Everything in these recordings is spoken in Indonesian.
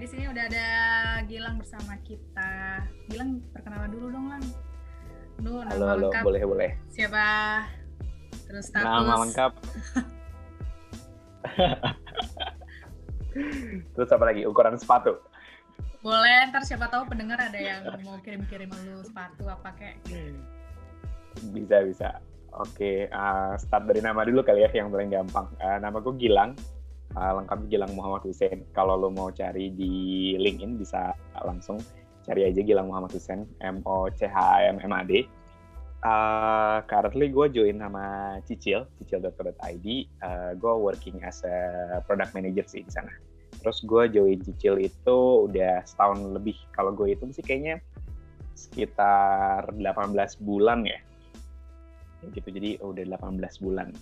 Di sini udah ada Gilang bersama kita. Gilang perkenalan dulu dong, Lang. Lu nama Halo, halo, lengkap boleh, boleh. siapa? Terus status. Nama lengkap. Terus apa lagi? Ukuran sepatu. Boleh, ntar siapa tahu pendengar ada yang mau kirim-kirim lu sepatu apa kayak. Bisa, bisa. Oke, uh, start dari nama dulu kali ya, yang paling gampang. Uh, nama gue Gilang, uh, lengkap Gilang Muhammad Hussein. Kalau lo mau cari di LinkedIn bisa langsung cari aja Gilang Muhammad Hussein, M O C H M M A D. Uh, currently gue join sama Cicil, cicil.co.id. Uh, gue working as a product manager sih di sana. Terus gue join Cicil itu udah setahun lebih. Kalau gue itu sih kayaknya sekitar 18 bulan ya. Gitu. Jadi udah 18 bulan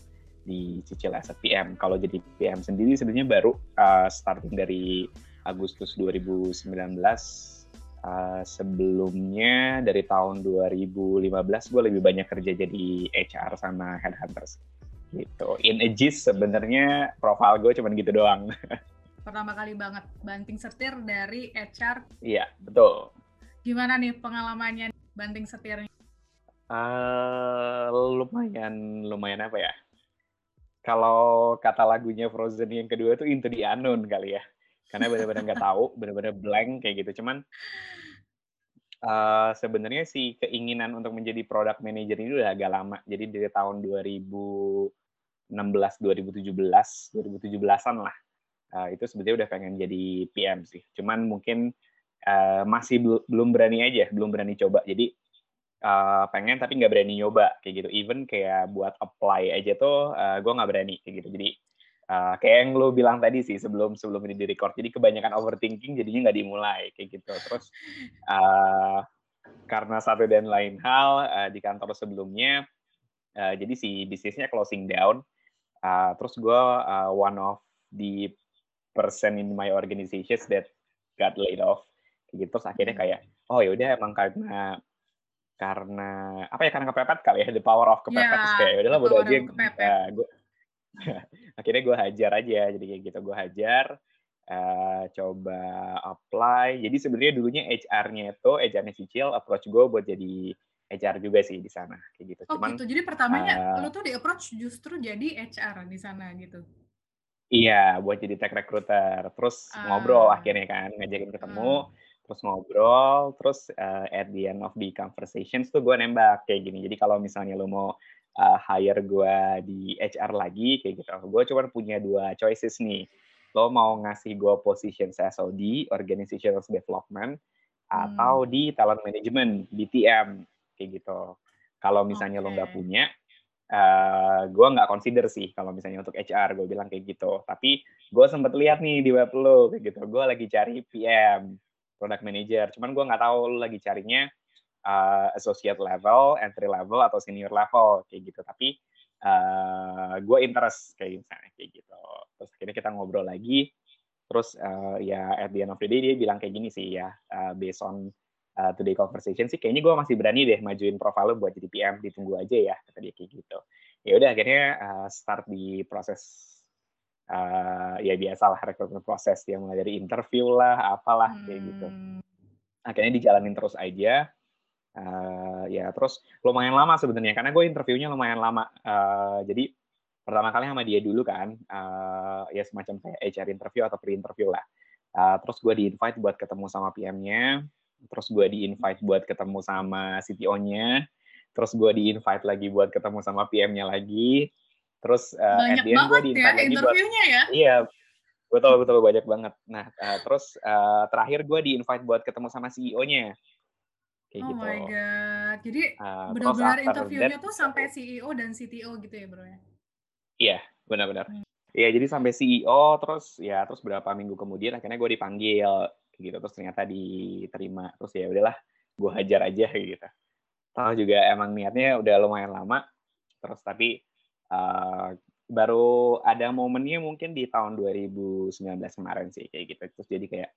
di Cicil as a PM. Kalau jadi PM sendiri sebenarnya baru uh, starting dari Agustus 2019 Uh, sebelumnya dari tahun 2015 gue lebih banyak kerja jadi HR sama headhunters gitu. In a gist sebenarnya profile gue cuman gitu doang. Pertama kali banget banting setir dari HR. Iya betul. Gimana nih pengalamannya banting setirnya? Uh, lumayan lumayan apa ya? Kalau kata lagunya Frozen yang kedua tuh Into the Unknown kali ya karena benar-benar nggak tahu, benar-benar blank kayak gitu. Cuman uh, sebenarnya sih keinginan untuk menjadi product manager ini udah agak lama. Jadi dari tahun 2016, 2017, 2017-an lah. Uh, itu sebenarnya udah pengen jadi PM sih. Cuman mungkin uh, masih bel belum berani aja, belum berani coba. Jadi uh, pengen tapi nggak berani nyoba kayak gitu. Even kayak buat apply aja tuh uh, gue nggak berani kayak gitu. Jadi Uh, kayak yang lo bilang tadi sih sebelum sebelum ini di record jadi kebanyakan overthinking jadinya nggak dimulai kayak gitu. Terus uh, karena satu dan lain hal uh, di kantor sebelumnya uh, jadi si bisnisnya closing down. Uh, terus gue uh, one of the person in my organization that got laid off kayak gitu. Terus akhirnya kayak oh ya udah emang karena karena apa ya karena kepepet kali ya the power of kepepet yeah, terus kayak ya udahlah bodo aja uh, gue akhirnya gue hajar aja jadi kayak gitu gue hajar uh, coba apply. Jadi sebenarnya dulunya HR-nya itu HR-nya Cicil approach gue buat jadi HR juga sih di sana kayak gitu. Oh Cuman, gitu. Jadi pertamanya uh, lo tuh di approach justru jadi HR di sana gitu? Iya buat jadi tech recruiter. Terus uh, ngobrol akhirnya kan ngajakin ketemu. Uh, terus ngobrol terus uh, at the end of the conversations tuh gue nembak kayak gini jadi kalau misalnya lo mau uh, hire gue di HR lagi kayak gitu. Gue cuma punya dua choices nih. Lo mau ngasih gue position SOD, Organizational Development, hmm. atau di talent management, BTM kayak gitu. Kalau misalnya okay. lo nggak punya, uh, gue nggak consider sih kalau misalnya untuk HR gue bilang kayak gitu. Tapi gue sempet lihat nih di web lo kayak gitu. Gue lagi cari PM, product manager. Cuman gue nggak tahu lo lagi carinya uh, associate level, entry level atau senior level kayak gitu. Tapi uh, gue interest kayak misalnya kayak gitu. Terus akhirnya kita ngobrol lagi. Terus uh, ya at the end of the day dia bilang kayak gini sih ya, uh, based on uh, today conversation sih kayaknya gue masih berani deh majuin profile buat jadi PM ditunggu aja ya kata dia kayak gitu ya udah akhirnya uh, start di proses uh, ya biasa lah rekrutmen proses yang mulai dari interview lah apalah kayak gitu. Hmm. akhirnya dijalanin terus aja. Uh, ya terus lumayan lama sebenarnya karena gue interviewnya lumayan lama. Uh, jadi pertama kali sama dia dulu kan uh, ya semacam kayak HR interview atau pre-interview lah. Uh, terus gue di invite buat ketemu sama PM-nya terus gue di invite buat ketemu sama CTO-nya terus gue di invite lagi buat ketemu sama PM-nya lagi terus uh, banyak gue di invite ya, lagi buat ya iya betul betul banyak banget nah uh, terus uh, terakhir gue di invite buat ketemu sama CEO-nya kayak oh gitu. my god. Jadi Uh, benar-benar interviewnya that- tuh sampai CEO dan CTO gitu ya, Bro ya. Iya, benar-benar. Hmm. Iya, jadi sampai CEO terus ya terus berapa minggu kemudian akhirnya gue dipanggil gitu terus ternyata diterima terus ya udahlah gue hajar aja gitu. Tahu juga emang niatnya udah lumayan lama terus tapi uh, baru ada momennya mungkin di tahun 2019 kemarin sih kayak gitu. Terus jadi kayak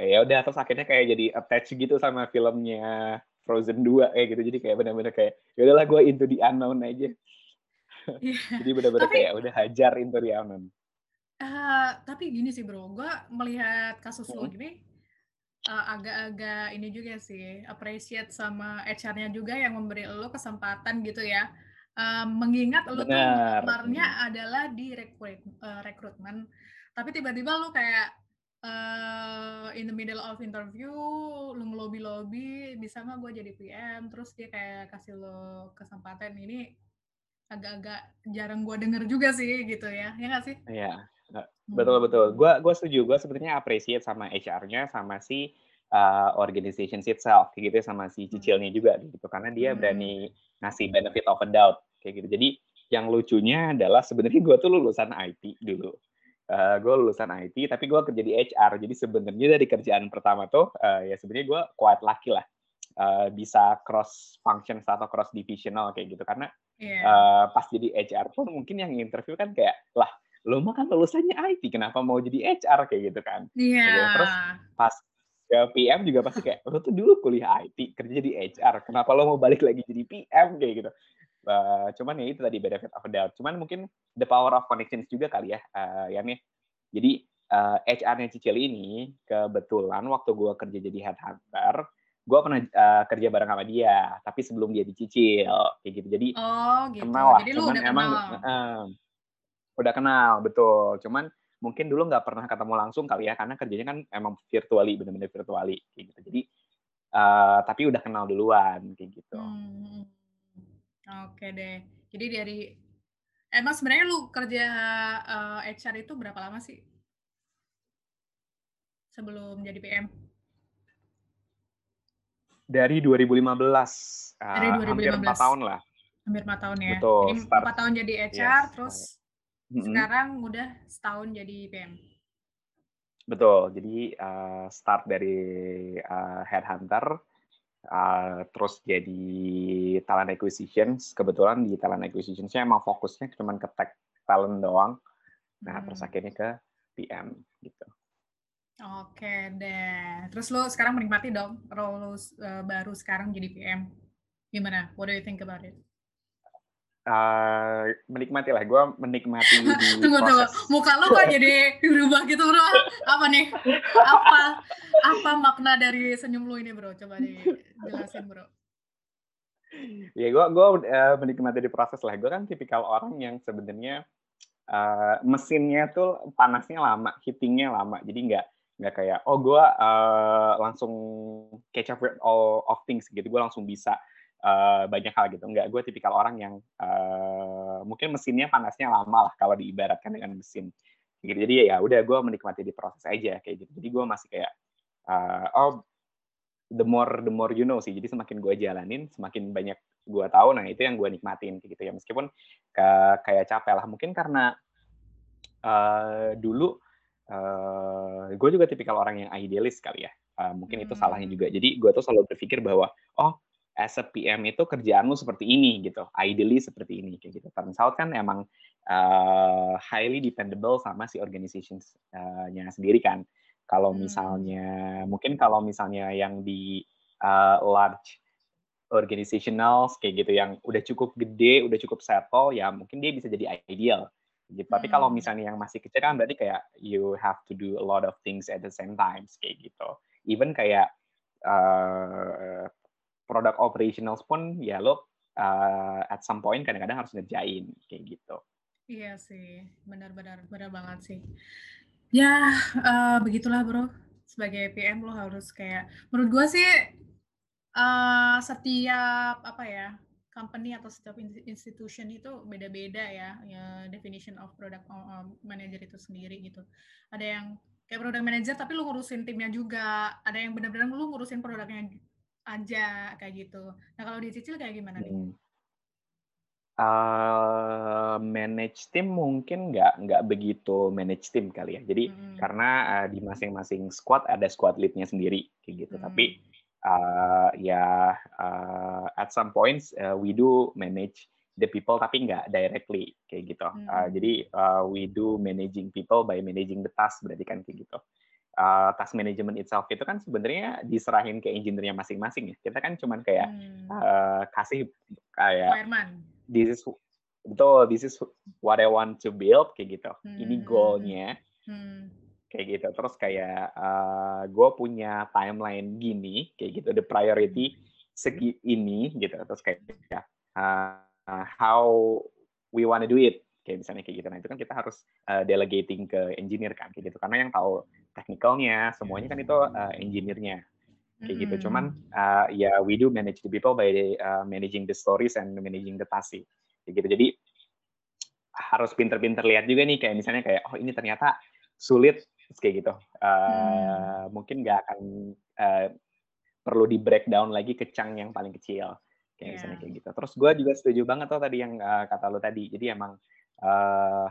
ya udah terus akhirnya kayak jadi attach gitu sama filmnya Frozen 2 kayak gitu. Jadi kayak benar-benar kayak ya udahlah gue into the unknown aja. Iya. jadi benar-benar kayak udah hajar into the unknown. Uh, tapi gini sih bro, gue melihat kasus lo gini uh, agak-agak ini juga sih appreciate sama HR-nya juga yang memberi lo kesempatan gitu ya. Uh, mengingat lo tuh adalah di rekrut uh, rekrutmen, tapi tiba-tiba lo kayak uh, in the middle of interview lo ngelobi-lobi bisa nggak gue jadi PM, terus dia kayak kasih lo kesempatan ini agak-agak jarang gue denger juga sih gitu ya, ya nggak sih? Iya, Hmm. betul betul. Gua gua setuju, gua sebenarnya appreciate sama HR-nya, sama si, eee, organization itself, kayak gitu ya, sama si Hmm. cicilnya juga gitu, karena dia Hmm. berani ngasih benefit of a doubt, kayak gitu. Jadi, yang lucunya adalah sebenarnya gua tuh lulusan IT dulu, eee, gua lulusan IT, tapi gua kerja di HR. Jadi sebenarnya dari kerjaan pertama tuh, eee, ya sebenarnya gua quite lucky lah, eee, bisa cross functions atau cross divisional kayak gitu. Karena, Iya. eee, pas jadi HR pun mungkin yang interview kan kayak, "Lah, lo mah kan lulusannya IT, kenapa mau jadi HR?" Kayak gitu kan. Iya. Kayak gitu. Terus pas ke PM juga pasti kayak, "Lo tuh dulu kuliah IT, kerja di HR, kenapa lo mau balik lagi jadi PM?" Kayak gitu. Eee, cuman ya itu tadi benefit of doubt. Cuman mungkin the power of connections juga kali ya, Yan ya. Jadi, eee, HR-nya Cicil ini kebetulan waktu gua kerja jadi headhunter, gua pernah, eee, kerja bareng sama dia, tapi sebelum dia di Cicil, kayak gitu. Jadi Oh gitu, kenal lah, jadi lu cuman udah emang kenal? heeh, udah kenal, betul. Cuman mungkin dulu nggak pernah ketemu langsung kali ya, karena kerjanya kan emang virtually, bener-bener virtually, kayak gitu. Jadi, eee, tapi udah kenal duluan, kayak gitu. Mmm, oke deh. Jadi dari emang sebenarnya lu kerja, eee, HR itu berapa lama sih? Sebelum jadi PM? Dari 2015, Dari eee, hampir 4 2015? tahun lah. Hampir 4 tahun ya? Betul, Jadi start 4 tahun jadi HR, yes, terus mhm. sekarang udah setahun jadi PM? Betul. Jadi, eee, start dari, eee, headhunter, eee, terus jadi talent acquisitions. Kebetulan di talent acquisitions-nya emang fokusnya cuman ke tech talent doang. Nah, terus Mmm. akhirnya ke PM, gitu. Oke deh. Terus lu sekarang menikmati dong role lu, eee, baru sekarang jadi PM? Gimana? What do you think about it? Eee, menikmati lah, gua menikmati di Tunggu tunggu, muka lu kok jadi berubah gitu, Bro? Apa nih? Apa apa makna dari senyum lu ini, Bro? Coba dijelasin, Bro. Ya gua gua, eee, menikmati di proses lah. Gua kan tipikal orang yang sebenarnya, eee, mesinnya tuh panasnya lama, heating-nya lama. Jadi nggak nggak kayak, oh gua, eee, langsung catch up with all of things gitu, gua langsung bisa, eee, banyak hal gitu. Nggak, gua tipikal orang yang, eee, mungkin mesinnya panasnya lama lah kalau diibaratkan dengan mesin, gitu. Jadi ya udah gua menikmati di proses aja, kayak gitu. Jadi gua masih kayak, eee, oh the more the more you know sih. Jadi semakin gua jalanin, semakin banyak gua tahu, nah itu yang gua nikmatin, kayak gitu ya. Meskipun ke kayak capek lah. Mungkin karena, eee, dulu, eee, gua juga tipikal orang yang idealis kali ya, eee, mungkin itu salahnya juga. Jadi gua tuh selalu berpikir bahwa, oh as a PM itu kerjaan lu seperti ini gitu, ideally seperti ini, kayak gitu. Turns out kan emang, eee, highly dependable sama si organizations, eee, nya sendiri kan. Kalau Mmm. misalnya mungkin kalau misalnya yang di, eee, large organizationals kayak gitu, yang udah cukup gede, udah cukup settle, ya mungkin dia bisa jadi ideal, gitu. Tapi kalau Mmm. misalnya yang masih kecil kan berarti kayak you have to do a lot of things at the same times, kayak gitu. Even kayak, eee, product operationals pun ya lu, eee, at some point kadang-kadang harus ngerjain, kayak gitu. Iya sih, benar benar banget sih. Ya, eee, begitulah, Bro. Sebagai PM lu harus kayak menurut gua sih, eee, setiap apa ya, company atau setiap in institution itu beda-beda ya, ya definition of product, manager itu sendiri gitu. Ada yang kayak product manager tapi lu ngurusin timnya juga, ada yang benar-benar lu ngurusin produknya aja, kayak gitu. Nah, kalau di Cicil kayak gimana nih? Hmm. Eee, manage tim mungkin nggak nggak begitu manage tim kali ya. Jadi Mhm. karena, eee, di masing-masing squad ada squad lead-nya sendiri, kayak gitu. Tapi, Mmm. eee, ya, eee, at some points, eee, we do manage the people tapi nggak directly, kayak gitu. Eee, Mhm. jadi, eee, we do managing people by managing the task, berarti kan kayak gitu. Eee, task management itself itu kan sebenarnya diserahin ke engineer-nya masing-masing ya. Kita kan cuman kayak, Mmm. eee, kasih kayak Fireman? this is betul this is what I want to build kayak gitu hmm. ini goalnya hmm. kayak gitu terus kayak uh, gue punya timeline gini kayak gitu the priority segi ini gitu terus kayak uh, how we wanna do it kayak misalnya kayak gitu nah itu kan kita harus uh, delegating ke engineer kan kayak gitu karena yang tahu teknikalnya semuanya kan itu uh, engineer-nya. Kayak mm-hmm. gitu cuman uh, ya yeah, we do manage the people by uh, managing the stories and managing the task kayak gitu. Jadi harus pinter-pinter lihat juga nih. Kayak misalnya kayak oh ini ternyata sulit. Kayak gitu. Uh, hmm. mungkin nggak akan uh, perlu di breakdown lagi ke chunk yang paling kecil. Kayak yeah. misalnya kayak gitu. Terus gue juga setuju banget tuh tadi yang uh, kata lo tadi. Jadi emang uh,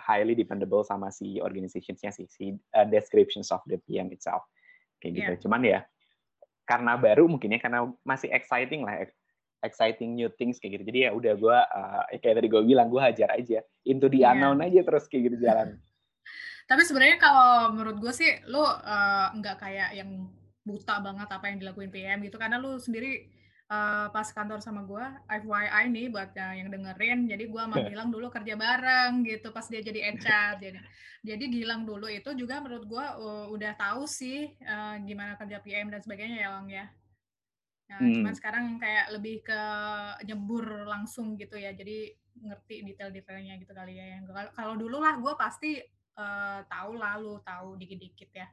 highly dependable sama si organisationsnya sih si uh, descriptions of the PM itself. Kayak gitu. Yeah. cuman ya karena baru mungkin ya karena masih exciting lah exciting new things kayak gitu. Jadi ya udah gue uh, kayak tadi gue bilang gue hajar aja. Into the yeah. unknown aja terus kayak gitu jalan. Tapi sebenarnya kalau menurut gue sih lo uh, nggak kayak yang buta banget apa yang dilakuin PM gitu. Karena lu sendiri uh, pas kantor sama gue, FYI nih buat yang dengerin, jadi gue sama Gilang dulu kerja bareng gitu pas dia jadi HR. jadi, jadi Gilang dulu itu juga menurut gue uh, udah tahu sih uh, gimana kerja PM dan sebagainya ya Lang ya. Nah, hmm. Cuman sekarang kayak lebih ke nyebur langsung gitu ya, jadi ngerti detail-detailnya gitu kali ya. Kalau dulu lah gue pasti uh, tahu lalu tahu dikit-dikit ya,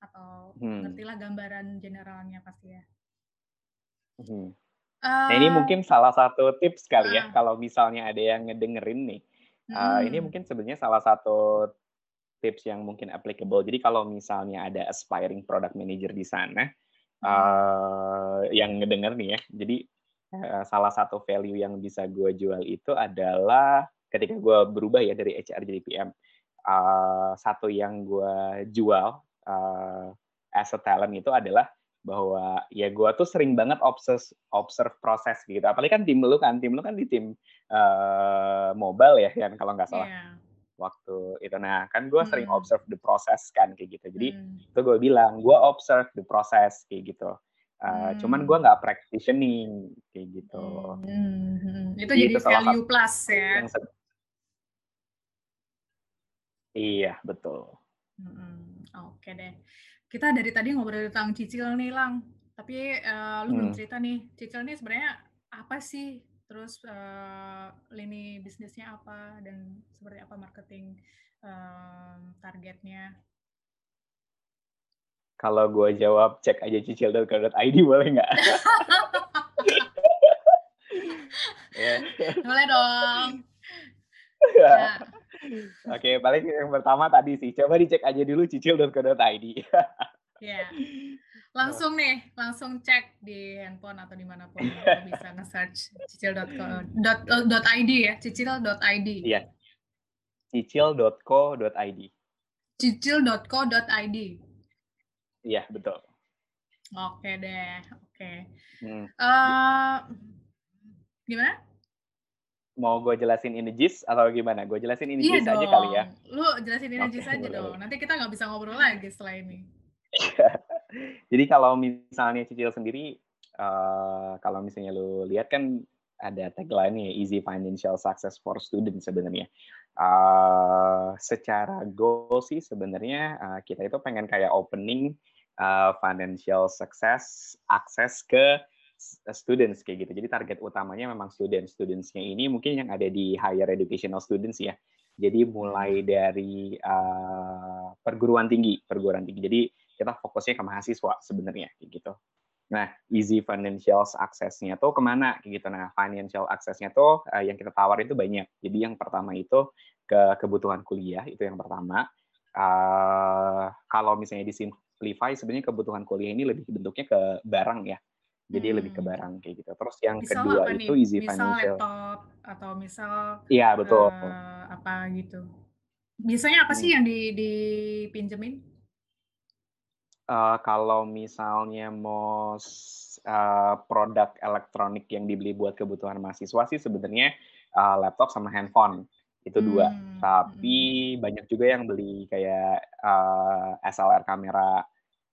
atau hmm. ngertilah gambaran generalnya pasti ya. Hmm. Uh, nah ini mungkin salah satu tips kali ya, uh, kalau misalnya ada yang ngedengerin nih. Uh, ini mungkin sebenarnya salah satu tips yang mungkin applicable. Jadi kalau misalnya ada aspiring product manager di sana, uh, yang ngedenger nih ya, jadi uh, salah satu value yang bisa gue jual itu adalah ketika gue berubah ya dari HR jadi PM, uh, satu yang gue jual uh, as a talent itu adalah bahwa ya gue tuh sering banget observe observe proses gitu apalagi kan tim lu kan tim lu kan di tim uh, mobile ya kan kalau nggak salah yeah. waktu itu nah kan gue hmm. sering observe the process kan kayak gitu jadi hmm. itu gue bilang gue observe the process kayak gitu uh, hmm. cuman gue nggak practicing kayak gitu hmm. Hmm. itu gitu, jadi value plus ya iya betul hmm. oke okay deh kita dari tadi ngobrol tentang cicil nih, Lang. Tapi uh, lu hmm. belum cerita nih, cicil nih sebenarnya apa sih? Terus uh, lini bisnisnya apa dan seperti apa marketing uh, targetnya? Kalau gue jawab cek aja cicil.co.id boleh nggak? yeah. Boleh dong. Nah, Oke, paling yang pertama tadi sih. Coba dicek aja dulu cicil.co.id. Iya. Langsung nih, langsung cek di handphone atau di mana pun bisa nge-search cicil.co.id ya, cicil.id. Iya. Cicil.co.id. Cicil.co.id. Iya, betul. Oke deh, oke. Hmm. Uh, gimana? Mau gue jelasin ini jis atau gimana? Gue jelasin ini iya aja kali ya. Lu jelasin ini okay, aja dong. Nanti kita nggak bisa ngobrol lagi setelah ini. Jadi kalau misalnya Cicil sendiri, uh, kalau misalnya lu lihat kan ada tagline nih Easy Financial Success for Students sebenarnya. Uh, secara goal sih sebenarnya uh, kita itu pengen kayak opening uh, financial success akses ke students kayak gitu. Jadi target utamanya memang students. Studentsnya ini mungkin yang ada di higher educational students ya. Jadi mulai dari uh, perguruan tinggi, perguruan tinggi. Jadi kita fokusnya ke mahasiswa sebenarnya kayak gitu. Nah, easy financial access-nya tuh ke mana kayak gitu. Nah, financial access-nya tuh uh, yang kita tawar itu banyak. Jadi yang pertama itu ke kebutuhan kuliah itu yang pertama. Uh, kalau misalnya disimplify, sebenarnya kebutuhan kuliah ini lebih bentuknya ke barang ya jadi hmm. lebih ke hmm. barang kayak gitu. Terus yang misal kedua itu nih? easy misal financial. laptop atau misal Iya, betul. Uh, apa gitu. Biasanya apa hmm. sih yang di dipinjemin? Uh, kalau misalnya mau uh, produk elektronik yang dibeli buat kebutuhan mahasiswa sih sebenarnya uh, laptop sama handphone itu dua. Hmm. Tapi hmm. banyak juga yang beli kayak uh, SLR kamera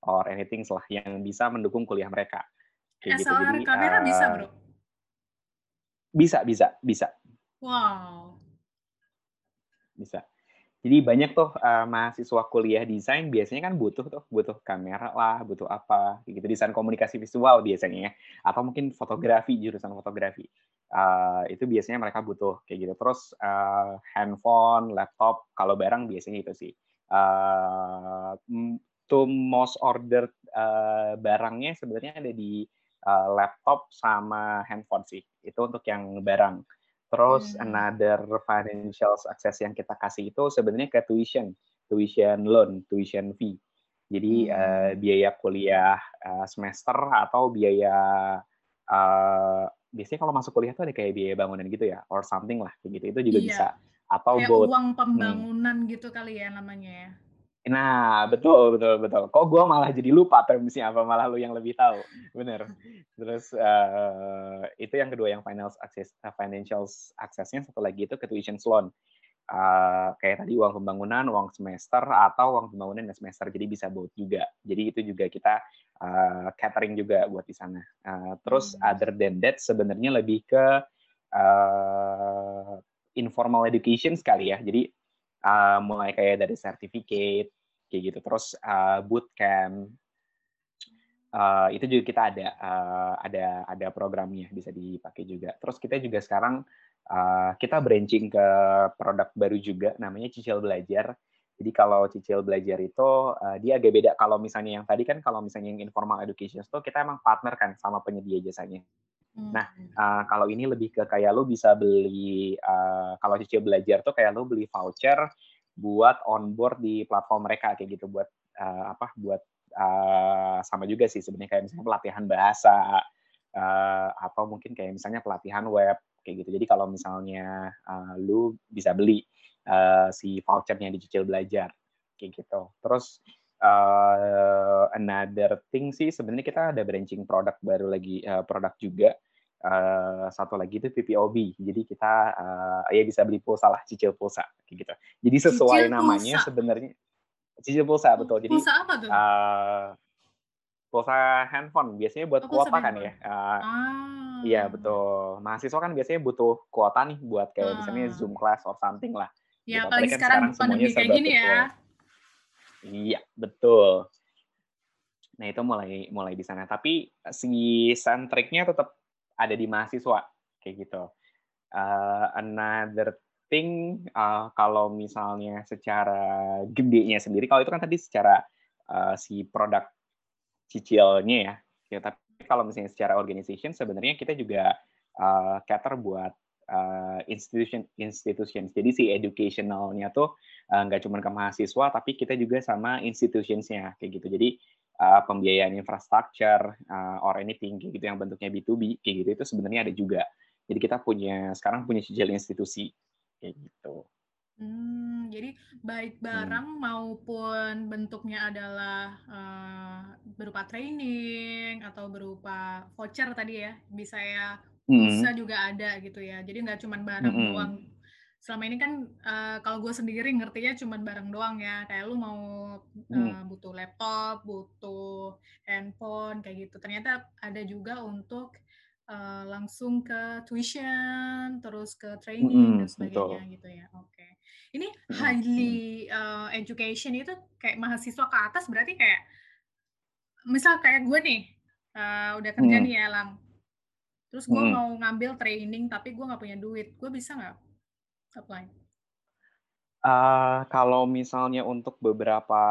or anything lah yang bisa mendukung kuliah mereka. Kayak gitu. Jadi, kamera uh, bisa, Bro? Bisa, bisa, bisa. Wow. bisa. Jadi banyak tuh uh, mahasiswa kuliah desain biasanya kan butuh tuh butuh kamera lah, butuh apa gitu desain komunikasi visual biasanya ya. atau mungkin fotografi jurusan fotografi. Uh, itu biasanya mereka butuh kayak gitu. Terus uh, handphone, laptop kalau barang biasanya itu sih. Uh, to most ordered uh, barangnya sebenarnya ada di uh, laptop sama handphone sih. Itu untuk yang barang. Terus hmm. another financial access yang kita kasih itu sebenarnya ke tuition, tuition loan, tuition fee. Jadi hmm. uh, biaya kuliah uh, semester atau biaya uh, biasanya kalau masuk kuliah tuh ada kayak biaya bangunan gitu ya, or something lah, gitu. Itu juga iya. bisa. Atau kayak both, uang hmm. pembangunan hmm. gitu kali ya namanya ya. Nah, betul, betul, betul. Kok gue malah jadi lupa termsnya apa, malah lu yang lebih tahu. Bener. Terus uh, itu yang kedua yang financial access, uh, financial accessnya satu lagi itu ke tuition loan. Uh, kayak tadi uang pembangunan, uang semester, atau uang pembangunan dan semester. Jadi bisa both juga. Jadi itu juga kita uh, catering juga buat di sana. Uh, terus hmm. other than that sebenarnya lebih ke uh, informal education sekali ya. Jadi uh, mulai kayak dari certificate kayak gitu. Terus uh, bootcamp. Uh, itu juga kita ada uh, ada ada programnya bisa dipakai juga. Terus kita juga sekarang uh, kita branching ke produk baru juga namanya cicil belajar. Jadi kalau cicil belajar itu uh, dia agak beda. Kalau misalnya yang tadi kan kalau misalnya yang informal education itu kita emang partner kan sama penyedia jasanya Nah, uh, kalau ini lebih ke kayak lo bisa beli uh, kalau cicil belajar tuh kayak lo beli voucher buat onboard di platform mereka kayak gitu buat uh, apa buat uh, sama juga sih sebenarnya kayak misalnya pelatihan bahasa uh, atau mungkin kayak misalnya pelatihan web kayak gitu. Jadi kalau misalnya uh, lu bisa beli uh, si vouchernya dicicil belajar kayak gitu. Terus uh, another thing sih sebenarnya kita ada branching produk baru lagi uh, produk juga Uh, satu lagi itu PPOB. Jadi kita uh, ya bisa beli pulsa lah, cicil pulsa kayak gitu. Jadi sesuai cicil namanya sebenarnya cicil pulsa betul. Jadi pulsa apa tuh? Uh, pulsa handphone biasanya buat oh, kuota kan ya. Uh, ah. Iya betul. Mahasiswa kan biasanya butuh kuota nih buat kayak ah. misalnya Zoom class or something lah. Ya gitu. apalagi kan sekarang, sekarang pandemi kayak gini ya. Iya betul. Nah itu mulai mulai di sana. Tapi si sentriknya tetap ada di mahasiswa kayak gitu. Uh, another thing uh, kalau misalnya secara gedenya sendiri, kalau itu kan tadi secara uh, si produk cicilnya ya, ya tapi kalau misalnya secara organization sebenarnya kita juga uh, cater buat uh, institution institutions. Jadi si educationalnya tuh nggak uh, cuma ke mahasiswa, tapi kita juga sama institutionsnya kayak gitu. Jadi uh, pembiayaan infrastruktur uh, or anything kayak gitu yang bentuknya B2B kayak gitu itu sebenarnya ada juga. Jadi kita punya sekarang punya cicil institusi kayak gitu. Hmm, jadi baik hmm. barang hmm. maupun bentuknya adalah uh, berupa training atau berupa voucher tadi ya, bisa ya, bisa hmm. juga ada gitu ya. Jadi nggak cuma barang hmm. doang selama ini kan uh, kalau gue sendiri ngertinya cuma barang doang ya kayak lu mau uh, butuh laptop butuh handphone kayak gitu ternyata ada juga untuk uh, langsung ke tuition terus ke training hmm, dan sebagainya betul. gitu ya oke okay. ini highly uh, education itu kayak mahasiswa ke atas berarti kayak misal kayak gue nih uh, udah kerja hmm. nih ya lang terus gue hmm. mau ngambil training tapi gue nggak punya duit gue bisa nggak apply? Uh, kalau misalnya untuk beberapa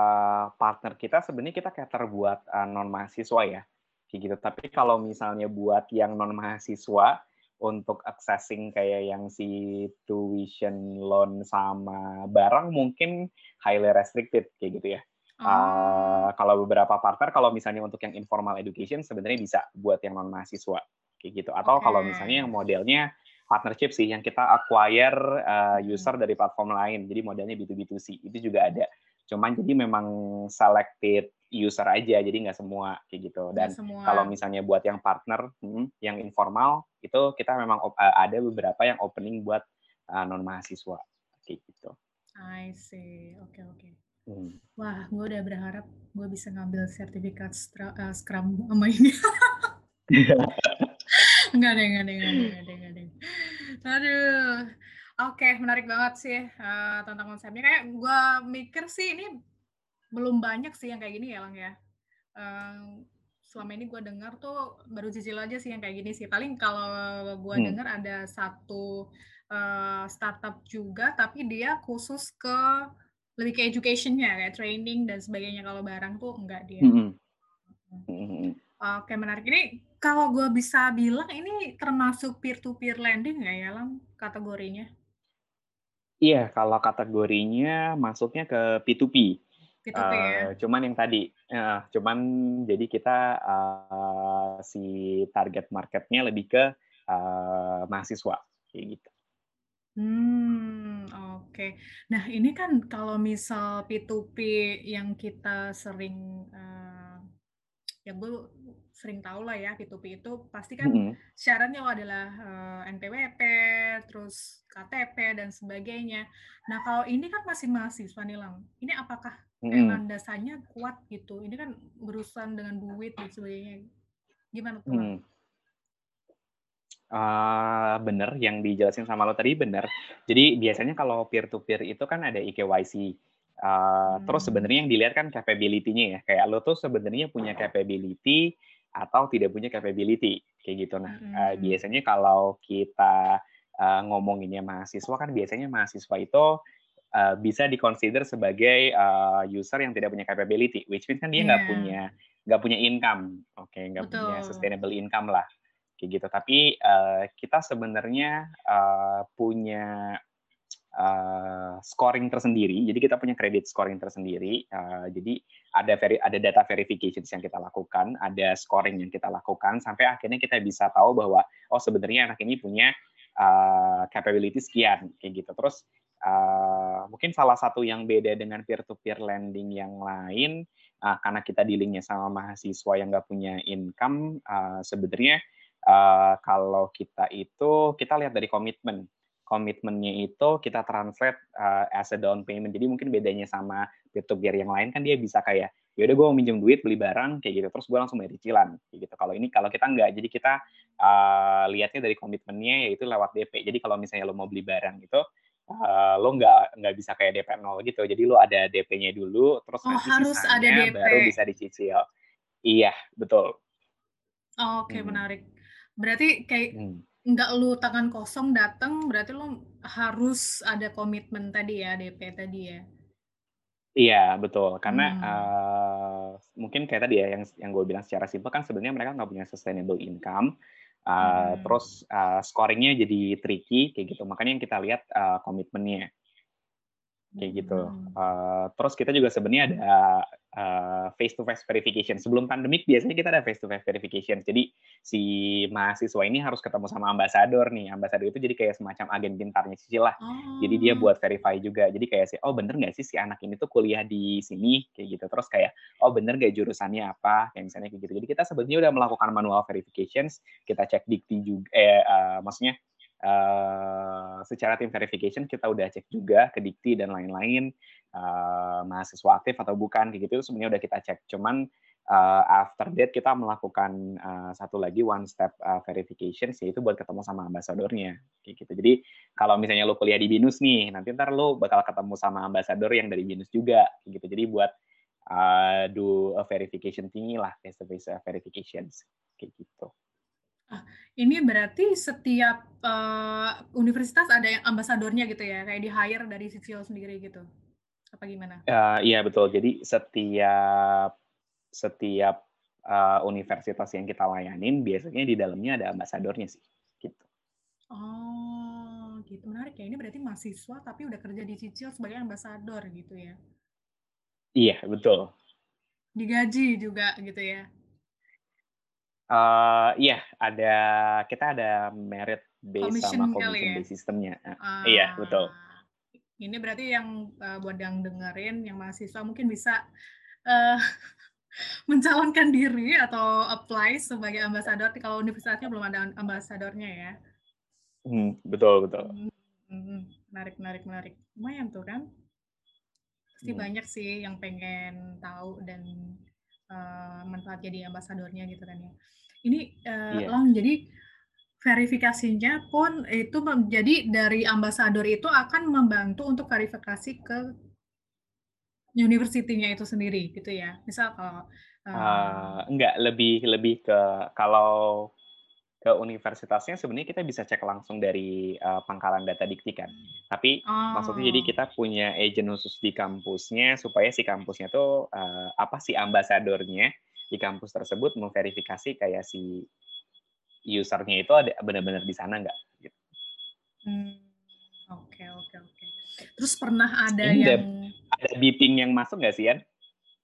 partner kita sebenarnya kita cater buat uh, non mahasiswa ya, kayak gitu. Tapi kalau misalnya buat yang non mahasiswa untuk accessing kayak yang si tuition loan sama barang mungkin highly restricted kayak gitu ya. Oh. Uh, kalau beberapa partner kalau misalnya untuk yang informal education sebenarnya bisa buat yang non mahasiswa kayak gitu. Atau okay. kalau misalnya yang modelnya partnership sih yang kita acquire uh, user dari platform lain. Jadi modelnya B2B2C itu juga ada. Cuman jadi memang selected user aja, jadi nggak semua kayak gitu. Dan kalau misalnya buat yang partner, hmm, yang informal itu kita memang uh, ada beberapa yang opening buat uh, non mahasiswa kayak gitu. I see, oke okay, oke. Okay. Hmm. Wah, gue udah berharap gue bisa ngambil sertifikat Scrum sama ini. Enggak deh, enggak deh, enggak deh, enggak deh. Aduh. Oke, menarik banget sih, uh, tentang konsepnya. Kayak gue mikir sih ini belum banyak sih yang kayak gini ya, Lang, ya. Uh, selama ini gue dengar tuh baru Cicil aja sih yang kayak gini sih. Paling kalau gue hmm. dengar ada satu uh, startup juga, tapi dia khusus ke lebih ke education-nya, kayak training dan sebagainya. Kalau barang tuh enggak dia. Hmm. Hmm. Oke, menarik. Ini kalau gue bisa bilang ini termasuk peer-to-peer lending nggak ya, Lang, kategorinya? Iya, kalau kategorinya masuknya ke P2P. P2P uh, ya? Eh, cuman yang tadi, uh, cuman jadi kita uh, si target marketnya lebih ke uh, mahasiswa, kayak gitu. Hmm, oke. Nah, ini kan kalau misal P2P yang kita sering, uh, ya gue sering tahu lah ya P2P itu pasti kan mm -hmm. syaratnya adalah uh, NPWP, terus KTP dan sebagainya. Nah, kalau ini kan masih mahasiswa nih, Lang. Ini apakah kayak landasannya kuat gitu? Ini kan berurusan dengan duit dan sebagainya. Gimana tuh? Hmm. Uh, bener yang dijelasin sama lo tadi bener. Jadi biasanya kalau peer to peer itu kan ada IKYC. Uh, hmm. Terus sebenarnya yang dilihat kan capability-nya ya. Kayak lo tuh sebenarnya punya capability atau tidak punya capability kayak gitu. Nah hmm. uh, biasanya kalau kita uh, ngomonginnya mahasiswa kan biasanya mahasiswa itu uh, bisa dikonsider sebagai uh, user yang tidak punya capability, which means kan dia nggak yeah. punya nggak punya income, oke okay? nggak punya sustainable income lah kayak gitu. Tapi uh, kita sebenarnya uh, punya uh, scoring tersendiri. Jadi kita punya kredit scoring tersendiri. Uh, jadi ada veri ada data verification yang kita lakukan, ada scoring yang kita lakukan sampai akhirnya kita bisa tahu bahwa oh sebenarnya anak ini punya uh, capability sekian kayak gitu. Terus uh, mungkin salah satu yang beda dengan peer to peer lending yang lain uh, karena kita dealingnya sama mahasiswa yang nggak punya income uh, sebenarnya uh, kalau kita itu kita lihat dari komitmen komitmennya itu kita translate uh, as a down payment. Jadi mungkin bedanya sama peer to peer yang lain kan dia bisa kayak ya udah gue mau minjem duit beli barang kayak gitu. Terus gue langsung bayar cicilan kayak gitu. Kalau ini kalau kita nggak jadi kita uh, lihatnya dari komitmennya yaitu lewat DP jadi kalau misalnya lo mau beli barang gitu uh, lo nggak nggak bisa kayak DP nol gitu. Jadi lo ada DP-nya dulu terus oh, nanti harus ada DP. baru bisa dicicil. Iya betul. Oh, oke okay, hmm. menarik. Berarti kayak hmm. Nggak lu tangan kosong datang, berarti lu harus ada komitmen tadi ya, DP tadi ya? Iya betul, karena hmm. uh, mungkin kayak tadi ya yang yang gue bilang secara simpel kan sebenarnya mereka nggak punya sustainable income, uh, hmm. terus uh, scoringnya jadi tricky kayak gitu, makanya yang kita lihat uh, komitmennya kayak gitu. Uh, terus kita juga sebenarnya ada uh, face to face verification. Sebelum pandemik biasanya kita ada face to face verification. Jadi si mahasiswa ini harus ketemu sama ambasador nih. Ambasador itu jadi kayak semacam agen pintarnya sih lah. Oh. Jadi dia buat verify juga. Jadi kayak sih, oh bener nggak sih si anak ini tuh kuliah di sini kayak gitu. Terus kayak oh bener nggak jurusannya apa kayak misalnya kayak gitu. Jadi kita sebenarnya udah melakukan manual verifications. Kita cek dikti juga. Eh, uh, maksudnya Uh, secara tim verification kita udah cek juga ke dikti dan lain-lain. Uh, mahasiswa aktif atau bukan gitu sebenarnya udah kita cek. Cuman uh, after that kita melakukan uh, satu lagi one step uh, verification yaitu buat ketemu sama ambasadornya kayak gitu. Jadi kalau misalnya lo kuliah di binus nih nanti ntar lo bakal ketemu sama ambasador yang dari binus juga gitu. Jadi buat uh, do verification tinggi lah face to face verifications kayak gitu ini berarti setiap uh, universitas ada yang ambasadornya gitu ya, kayak di hire dari Sicil sendiri gitu, apa gimana? Uh, iya betul. Jadi setiap setiap uh, universitas yang kita layanin biasanya di dalamnya ada ambasadornya sih, gitu. Oh, gitu menarik ya. Ini berarti mahasiswa tapi udah kerja di Sicil sebagai ambasador gitu ya? Iya betul. Digaji juga gitu ya? Uh, iya, ada kita ada merit base commission sama commission ya? base sistemnya. Uh, iya, betul. Ini berarti yang uh, buat yang dengerin, yang mahasiswa mungkin bisa uh, mencalonkan diri atau apply sebagai ambasador kalau universitasnya belum ada ambasadornya ya. Hmm, betul betul. Hmm, hmm, menarik menarik menarik. Lumayan tuh kan. Pasti hmm. banyak sih yang pengen tahu dan uh, manfaat jadi ambasadornya gitu kan ya. Ini uh, yeah. Lang, jadi verifikasinya pun itu menjadi dari ambasador itu akan membantu untuk verifikasi ke universitinya itu sendiri gitu ya. Misal kalau uh, enggak lebih lebih ke kalau ke universitasnya sebenarnya kita bisa cek langsung dari uh, pangkalan data dikti kan. Tapi oh. maksudnya jadi kita punya agent khusus di kampusnya supaya si kampusnya tuh uh, apa sih ambasadornya di kampus tersebut memverifikasi kayak si usernya itu ada benar-benar di sana nggak? Gitu. Hmm, oke oke oke. Terus pernah ada Ini yang ada beeping yang masuk nggak sih Yan?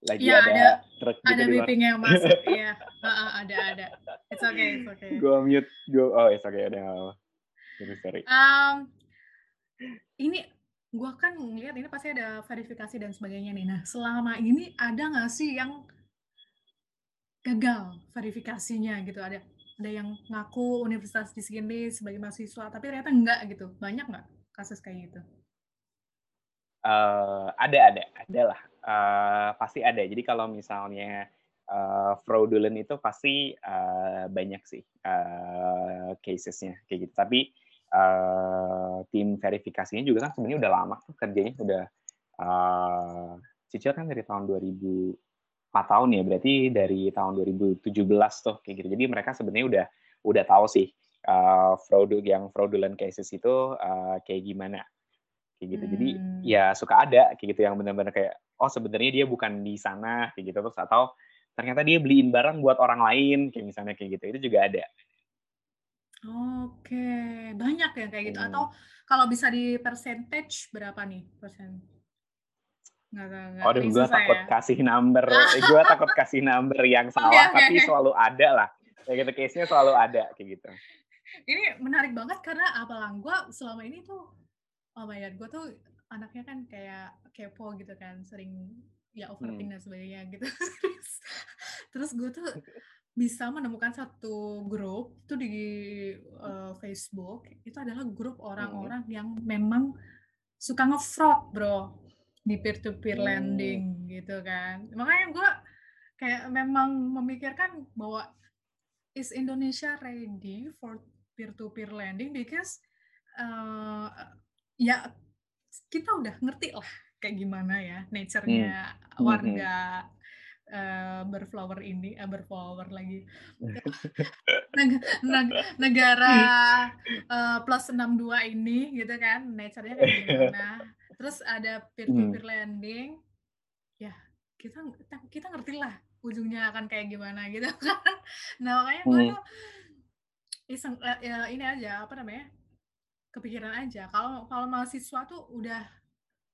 Lagi ya, ada, ada truk gitu ada beeping yang masuk, iya. Uh, ada ada. It's okay, it's okay. Gua mute, gua oh it's okay, ada apa. Sorry, sorry. Um, ini gua kan ngeliat ini pasti ada verifikasi dan sebagainya nih. Nah, selama ini ada nggak sih yang gagal verifikasinya gitu? Ada ada yang ngaku universitas di sini sebagai mahasiswa tapi ternyata enggak gitu banyak nggak kasus kayak gitu uh, ada ada ada lah uh, pasti ada. Jadi kalau misalnya uh, fraudulent itu pasti uh, banyak sih uh, casesnya kayak gitu. Tapi uh, tim verifikasinya juga kan sebenarnya udah lama tuh kerjanya udah uh, cicil kan dari tahun 2000 4 tahun ya berarti dari tahun 2017 tuh kayak gitu. Jadi mereka sebenarnya udah udah tahu sih uh, fraud yang fraudulent cases itu uh, kayak gimana kayak gitu hmm. jadi ya suka ada kayak gitu yang benar-benar kayak oh sebenarnya dia bukan di sana kayak gitu terus atau ternyata dia beliin barang buat orang lain kayak misalnya kayak gitu itu juga ada Oke, banyak ya kayak gitu. Hmm. Atau kalau bisa di percentage berapa nih persen? Nggak, nggak, Aduh, gue takut ya. kasih number. eh, gue takut kasih number yang salah, okay, okay, tapi okay. selalu ada lah. Kayak gitu, case-nya selalu ada, kayak gitu. Ini menarik banget karena apalang gue selama ini tuh, oh my god, gue tuh anaknya kan kayak kepo gitu kan, sering ya overthink hmm. dan sebagainya gitu. terus, terus gue tuh bisa menemukan satu grup itu di uh, Facebook itu adalah grup hmm. orang-orang hmm. yang memang suka ngefraud bro di peer to peer lending gitu kan makanya gue kayak memang memikirkan bahwa is Indonesia ready for peer to peer lending because uh, ya kita udah ngerti lah kayak gimana ya nature-nya hmm. warga uh, berflower ini uh, berflower lagi neg neg negara uh, plus 62 ini gitu kan nature-nya kayak gimana terus ada peer to peer hmm. lending ya kita kita ngerti lah ujungnya akan kayak gimana gitu kan nah makanya gue hmm. tuh iseng ya, ini aja apa namanya kepikiran aja kalau kalau mahasiswa tuh udah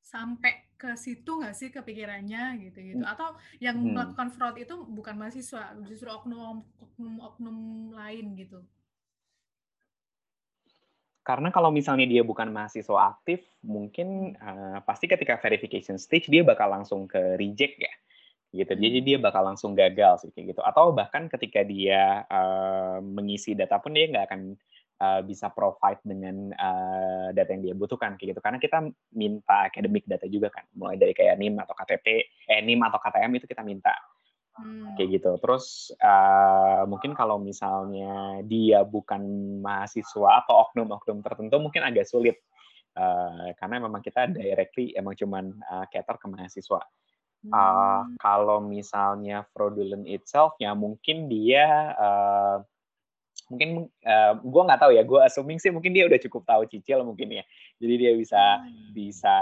sampai ke situ nggak sih kepikirannya gitu gitu hmm. atau yang hmm. melakukan fraud itu bukan mahasiswa justru oknum oknum oknum lain gitu karena kalau misalnya dia bukan mahasiswa aktif, mungkin uh, pasti ketika verification stage dia bakal langsung ke reject ya, gitu. Jadi dia bakal langsung gagal sih kayak gitu. Atau bahkan ketika dia uh, mengisi data pun dia nggak akan uh, bisa provide dengan uh, data yang dia butuhkan kayak gitu. Karena kita minta academic data juga kan, mulai dari kayak NIM atau KTP, eh NIM atau KTM itu kita minta. Hmm. Kayak gitu. Terus uh, mungkin kalau misalnya dia bukan mahasiswa atau oknum-oknum tertentu mungkin agak sulit. Uh, karena memang kita directly emang cuman uh, cater ke mahasiswa. Uh, kalau misalnya fraudulent itself ya mungkin dia uh, mungkin uh, gue nggak tahu ya gue assuming sih mungkin dia udah cukup tahu cicil mungkin ya jadi dia bisa hmm. bisa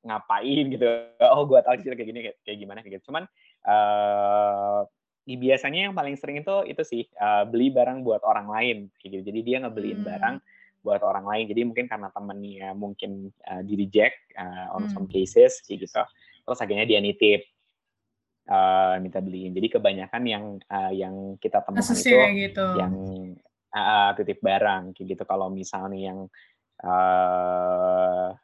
ngapain gitu oh gue tahu cicil kayak gini kayak, kayak gimana kayak gitu cuman uh, biasanya yang paling sering itu itu sih uh, beli barang buat orang lain gitu. Jadi dia ngebeliin hmm. barang buat orang lain. Jadi mungkin karena temennya mungkin uh, di reject uh, on hmm. some cases gitu. Terus akhirnya dia nitip uh, minta beliin. Jadi kebanyakan yang uh, yang kita temukan itu gitu. yang uh, titip barang kayak gitu. Kalau misalnya yang uh,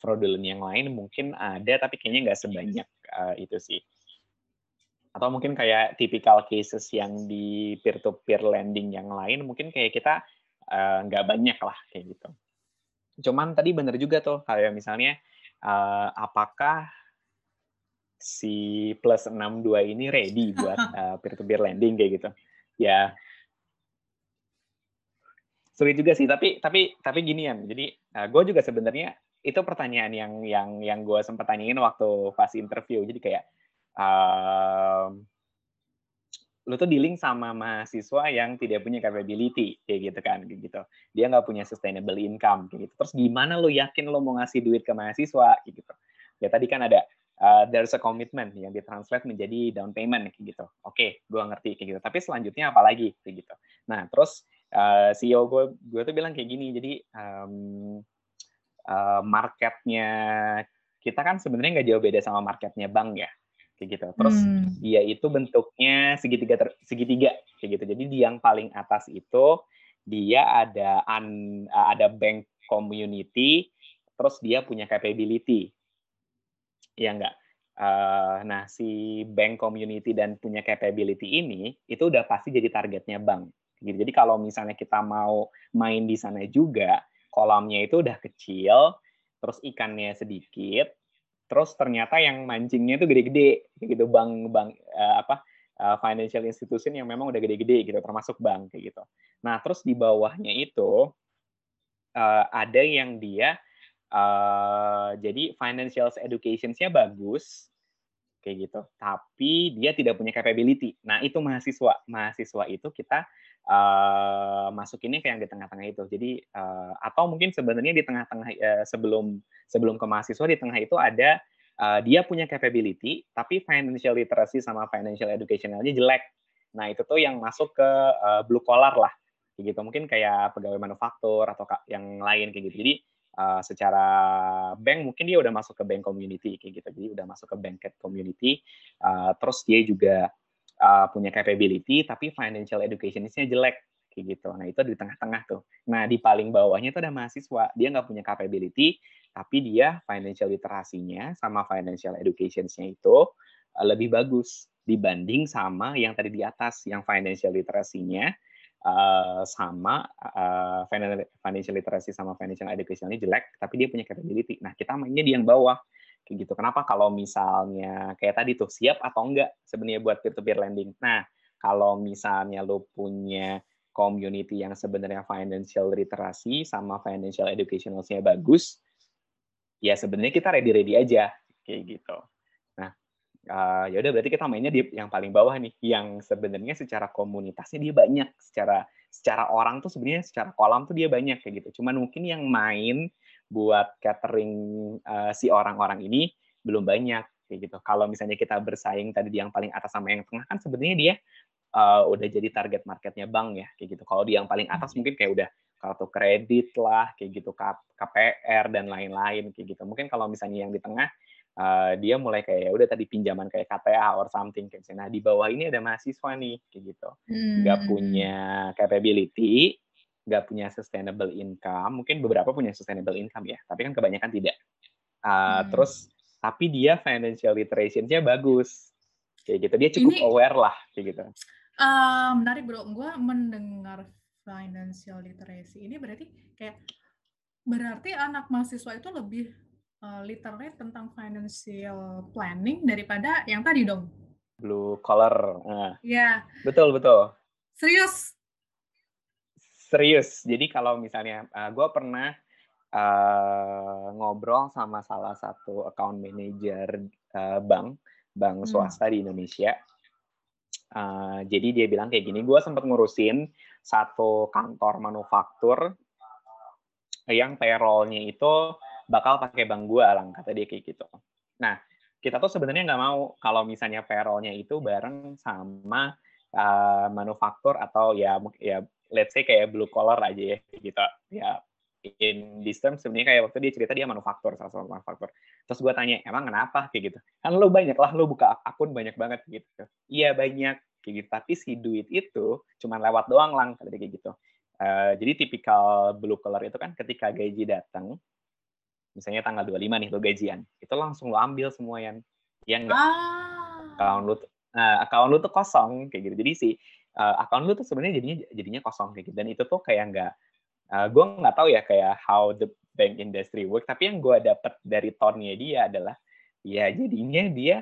fraudulent yang lain mungkin ada tapi kayaknya nggak sebanyak uh, itu sih atau mungkin kayak typical cases yang di peer to peer lending yang lain mungkin kayak kita nggak uh, banyak lah kayak gitu. Cuman tadi bener juga tuh kayak misalnya uh, apakah si plus 62 ini ready buat uh, peer to peer lending kayak gitu. Ya. Sulit juga sih tapi tapi tapi ginian. Jadi uh, gue juga sebenarnya itu pertanyaan yang yang yang gue sempat tanyain waktu pas interview. Jadi kayak um, lu tuh dealing sama mahasiswa yang tidak punya capability kayak gitu kan kayak gitu. Dia nggak punya sustainable income kayak gitu. Terus gimana lu yakin lu mau ngasih duit ke mahasiswa kayak gitu. Ya tadi kan ada uh, there's a commitment yang ditranslate menjadi down payment kayak gitu oke okay, gue ngerti kayak gitu tapi selanjutnya apa lagi kayak gitu nah terus uh, CEO gue gue tuh bilang kayak gini jadi um, uh, marketnya kita kan sebenarnya nggak jauh beda sama marketnya bank ya kayak gitu. Terus hmm. dia itu bentuknya segitiga ter, segitiga kayak gitu. Jadi di yang paling atas itu dia ada un, ada bank community, terus dia punya capability. Ya enggak? Uh, nah si bank community dan punya capability ini itu udah pasti jadi targetnya bank. Gitu. Jadi kalau misalnya kita mau main di sana juga, kolamnya itu udah kecil, terus ikannya sedikit, terus ternyata yang mancingnya itu gede-gede gitu bank bank uh, apa uh, financial institution yang memang udah gede-gede gitu termasuk bank kayak gitu nah terus di bawahnya itu uh, ada yang dia uh, jadi financial education-nya bagus kayak gitu tapi dia tidak punya capability nah itu mahasiswa mahasiswa itu kita uh, masukinnya kayak yang di tengah-tengah itu jadi uh, atau mungkin sebenarnya di tengah-tengah uh, sebelum sebelum ke mahasiswa di tengah itu ada uh, dia punya capability tapi financial literacy sama financial educationalnya jelek. Nah, itu tuh yang masuk ke uh, blue collar lah. Kayak gitu. Mungkin kayak pegawai manufaktur atau yang lain kayak gitu. Jadi uh, secara bank mungkin dia udah masuk ke bank community kayak gitu. Jadi udah masuk ke banket community. Uh, terus dia juga uh, punya capability tapi financial education-nya jelek kayak gitu. Nah itu di tengah-tengah tuh. Nah di paling bawahnya itu ada mahasiswa, dia nggak punya capability, tapi dia financial literasinya sama financial education-nya itu lebih bagus dibanding sama yang tadi di atas, yang financial literasinya uh, sama uh, financial literacy sama financial education-nya jelek, tapi dia punya capability. Nah kita mainnya di yang bawah kayak gitu. Kenapa? Kalau misalnya kayak tadi tuh siap atau enggak sebenarnya buat peer-to-peer lending. Nah kalau misalnya lo punya community yang sebenarnya financial literasi sama financial educationalnya bagus, ya sebenarnya kita ready-ready aja kayak gitu. Uh, ya udah berarti kita mainnya di yang paling bawah nih, yang sebenarnya secara komunitasnya dia banyak, secara secara orang tuh sebenarnya secara kolam tuh dia banyak kayak gitu. Cuman mungkin yang main buat catering uh, si orang-orang ini belum banyak kayak gitu. Kalau misalnya kita bersaing tadi di yang paling atas sama yang tengah kan sebenarnya dia uh, udah jadi target marketnya bank ya kayak gitu. Kalau di yang paling atas mungkin kayak udah kartu kredit lah kayak gitu KPR dan lain-lain kayak gitu. Mungkin kalau misalnya yang di tengah uh, dia mulai kayak ya udah tadi pinjaman kayak KTA or something kayak gitu. Nah di bawah ini ada mahasiswa nih kayak gitu, nggak hmm. punya capability, nggak punya sustainable income. Mungkin beberapa punya sustainable income ya, tapi kan kebanyakan tidak. Uh, hmm. Terus tapi dia financial literacy-nya bagus kayak gitu. Dia cukup ini, aware lah kayak gitu. Uh, menarik bro, gue mendengar financial literacy ini berarti kayak berarti anak mahasiswa itu lebih uh, literate tentang financial planning daripada yang tadi dong. Blue collar. Nah. Ya. Betul betul. Serius. Serius. Jadi kalau misalnya uh, gue pernah uh, ngobrol sama salah satu account manager uh, bank bank hmm. swasta hmm. di Indonesia. Uh, jadi dia bilang kayak gini, gue sempat ngurusin satu kantor manufaktur yang payrollnya itu bakal pakai bank gue lang kata dia kayak gitu. Nah kita tuh sebenarnya nggak mau kalau misalnya payrollnya itu bareng sama uh, manufaktur atau ya ya let's say kayak blue collar aja ya gitu. Ya in this term sebenarnya kayak waktu dia cerita dia manufaktur salah satu manufaktur. Terus gue tanya emang kenapa? Kayak gitu. Kan lo banyak lah lo buka akun banyak banget gitu. Iya banyak kayak gitu. Tapi si duit itu cuma lewat doang lang kayak gitu. Uh, jadi tipikal blue collar itu kan ketika gaji datang misalnya tanggal 25 nih lo gajian. Itu langsung lo ambil semua yang yang enggak ah. account lo uh, account lo tuh kosong kayak gitu. Jadi si uh, account lo tuh sebenarnya jadinya jadinya kosong kayak gitu. Dan itu tuh kayak enggak uh, gue nggak tahu ya kayak how the bank industry work. Tapi yang gue dapat dari tonnya dia adalah ya jadinya dia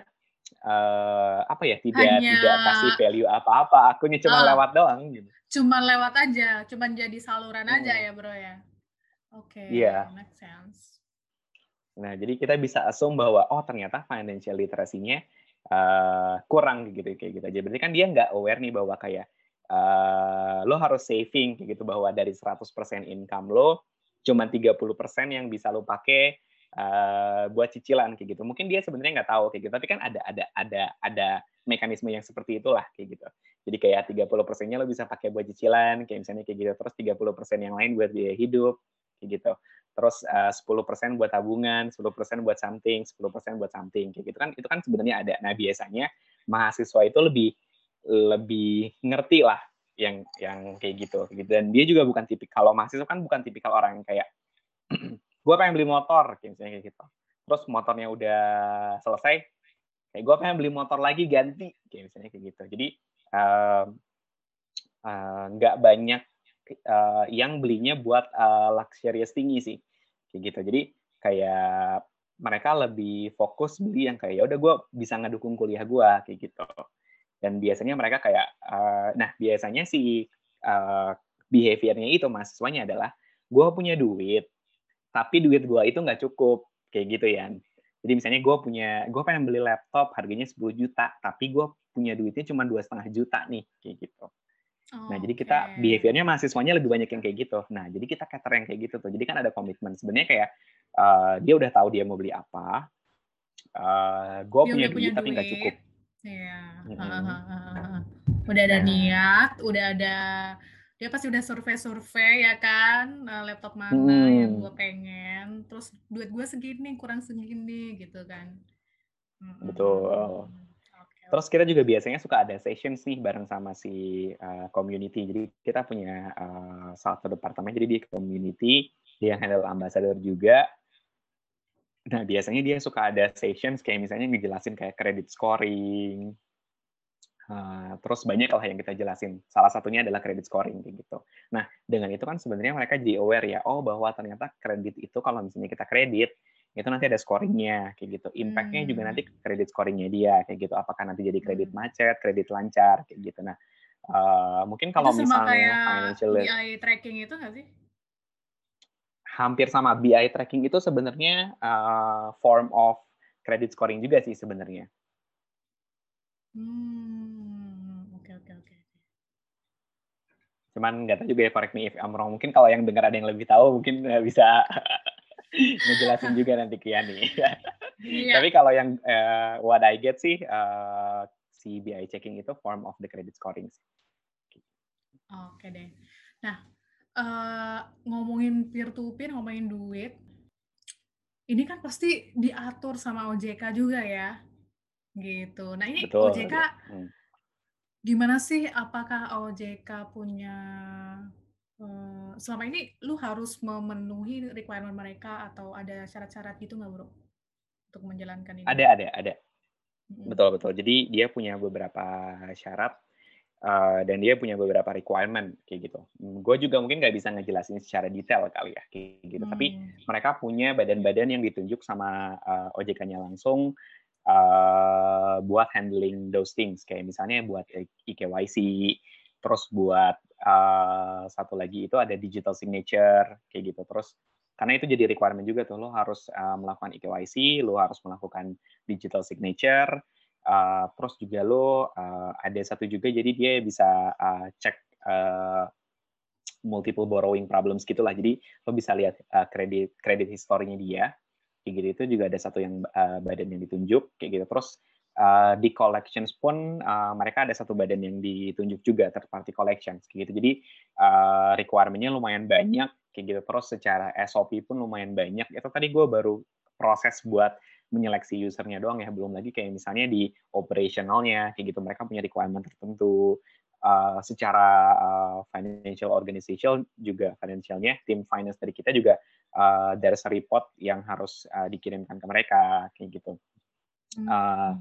uh, apa ya tidak Hanya... tidak kasih value apa-apa. Akunya cuma uh, lewat doang gitu. Cuma lewat aja cuma jadi saluran hmm. aja ya bro ya? Oke okay, iya. yeah. make sense nah jadi kita bisa assume bahwa oh ternyata financial literacy-nya uh, kurang gitu kayak gitu aja berarti kan dia nggak aware nih bahwa kayak uh, lo harus saving kayak gitu bahwa dari 100% income lo cuma 30% yang bisa lo pakai uh, buat cicilan kayak gitu. Mungkin dia sebenarnya nggak tahu kayak gitu, tapi kan ada ada ada ada mekanisme yang seperti itulah kayak gitu. Jadi kayak 30 persennya lo bisa pakai buat cicilan, kayak misalnya kayak gitu. Terus 30 persen yang lain buat biaya hidup, kayak gitu. Terus uh, 10 persen buat tabungan, 10 persen buat something, 10 persen buat something, kayak gitu kan. Itu kan sebenarnya ada. Nah biasanya mahasiswa itu lebih lebih ngerti lah yang yang kayak gitu, gitu. Dan dia juga bukan tipikal kalau mahasiswa kan bukan tipikal orang yang kayak gue pengen beli motor kayak misalnya kayak gitu terus motornya udah selesai kayak gue pengen beli motor lagi ganti kayak misalnya kayak gitu jadi nggak uh, uh, banyak uh, yang belinya buat uh, luxurious tinggi sih kayak gitu. Jadi kayak mereka lebih fokus beli yang kayak ya udah gue bisa ngedukung kuliah gue kayak gitu. Dan biasanya mereka kayak uh, nah biasanya si uh, behaviornya itu mahasiswanya adalah gue punya duit tapi duit gue itu nggak cukup kayak gitu ya jadi misalnya gue punya gue pengen beli laptop harganya 10 juta tapi gue punya duitnya cuma dua setengah juta nih kayak gitu oh, nah jadi kita behaviornya mahasiswanya lebih banyak yang kayak gitu. Nah jadi kita cater yang kayak gitu tuh. Jadi kan ada komitmen. Sebenarnya kayak uh, dia udah tahu dia mau beli apa uh, gue punya, punya duit tapi nggak cukup. Iya. Hmm. Udah ada nah. niat, udah ada dia pasti udah survei-survei ya kan? Eh, laptop mana hmm. yang gue pengen. Terus duit gue segini kurang segini gitu kan? Betul. okay. Terus kita juga biasanya suka ada session sih bareng sama si uh, community jadi kita punya uh, satu departemen jadi di community dia handle ambassador juga nah biasanya dia suka ada sessions kayak misalnya ngejelasin kayak credit scoring Uh, terus banyak lah yang kita jelasin. Salah satunya adalah credit scoring gitu. Nah, dengan itu kan sebenarnya mereka jadi aware ya, oh bahwa ternyata kredit itu kalau misalnya kita kredit itu nanti ada scoringnya kayak gitu. Impactnya hmm. juga nanti kredit scoringnya dia kayak gitu. Apakah nanti jadi kredit hmm. macet, kredit lancar kayak gitu. Nah, uh, mungkin kalau itu misalnya kayak financial BI tracking itu nggak sih? Hampir sama BI tracking itu sebenarnya uh, form of credit scoring juga sih sebenarnya. Hmm. Cuman nggak tahu juga ya correct me if I'm wrong. Mungkin kalau yang dengar ada yang lebih tahu mungkin bisa ngejelasin juga nanti ke Yani. yeah. Tapi kalau yang uh, what I get sih uh, si BI checking itu form of the credit scoring. Oke okay deh. Nah, uh, ngomongin peer to peer, ngomongin duit, ini kan pasti diatur sama OJK juga ya, gitu. Nah ini Betul, OJK hmm Gimana sih, apakah OJK punya, uh, selama ini lu harus memenuhi requirement mereka atau ada syarat-syarat gitu nggak, Bro? Untuk menjalankan ini? Ada ada ada. Hmm. Betul betul. Jadi dia punya beberapa syarat, uh, dan dia punya beberapa requirement, kayak gitu. Gue juga mungkin nggak bisa ngejelasin secara detail kali ya, kayak gitu. Tapi hmm. mereka punya badan-badan yang ditunjuk sama, uh, OJK-nya langsung, uh, buat handling those things kayak misalnya buat eKYC terus buat uh, satu lagi itu ada digital signature kayak gitu. Terus karena itu jadi requirement juga tuh lo harus uh, melakukan eKYC lo harus melakukan digital signature uh, terus juga lo uh, ada satu juga jadi dia bisa uh, cek uh, multiple borrowing problems gitulah jadi lo bisa lihat kredit kredit historinya dia. Kayak gitu itu juga ada satu yang uh, badan yang ditunjuk kayak gitu. Terus uh, di collections pun uh, mereka ada satu badan yang ditunjuk juga third party collections gitu. Jadi uh, requirementnya lumayan banyak kayak gitu. Terus secara SOP pun lumayan banyak. Itu tadi gue baru proses buat menyeleksi usernya doang ya. Belum lagi kayak misalnya di operationalnya kayak gitu. Mereka punya requirement tertentu. Uh, secara uh, financial organization juga financialnya tim finance dari kita juga uh, a report yang harus uh, dikirimkan ke mereka kayak gitu. Uh,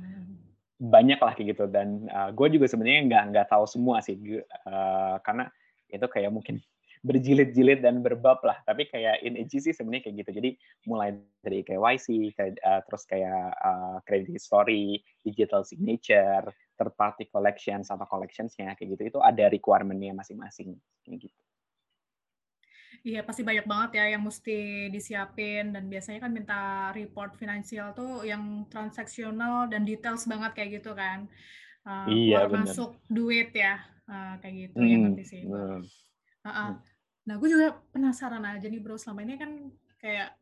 banyak lah kayak gitu dan uh, gue juga sebenarnya nggak nggak tahu semua sih uh, karena itu kayak mungkin berjilid-jilid dan berbab lah. Tapi kayak in EG sih sebenarnya kayak gitu. Jadi mulai dari KYC, kayak, uh, terus kayak uh, credit history, digital signature, third party collections atau collectionsnya kayak gitu. Itu ada requirement-nya masing-masing kayak gitu. Iya, pasti banyak banget ya yang mesti disiapin dan biasanya kan minta report finansial tuh yang transaksional dan details banget kayak gitu kan. Uh, iya, bener. masuk duit ya, uh, kayak gitu hmm, yang ngerti sih. Uh, uh. Nah, gue juga penasaran aja nih bro, selama ini kan kayak,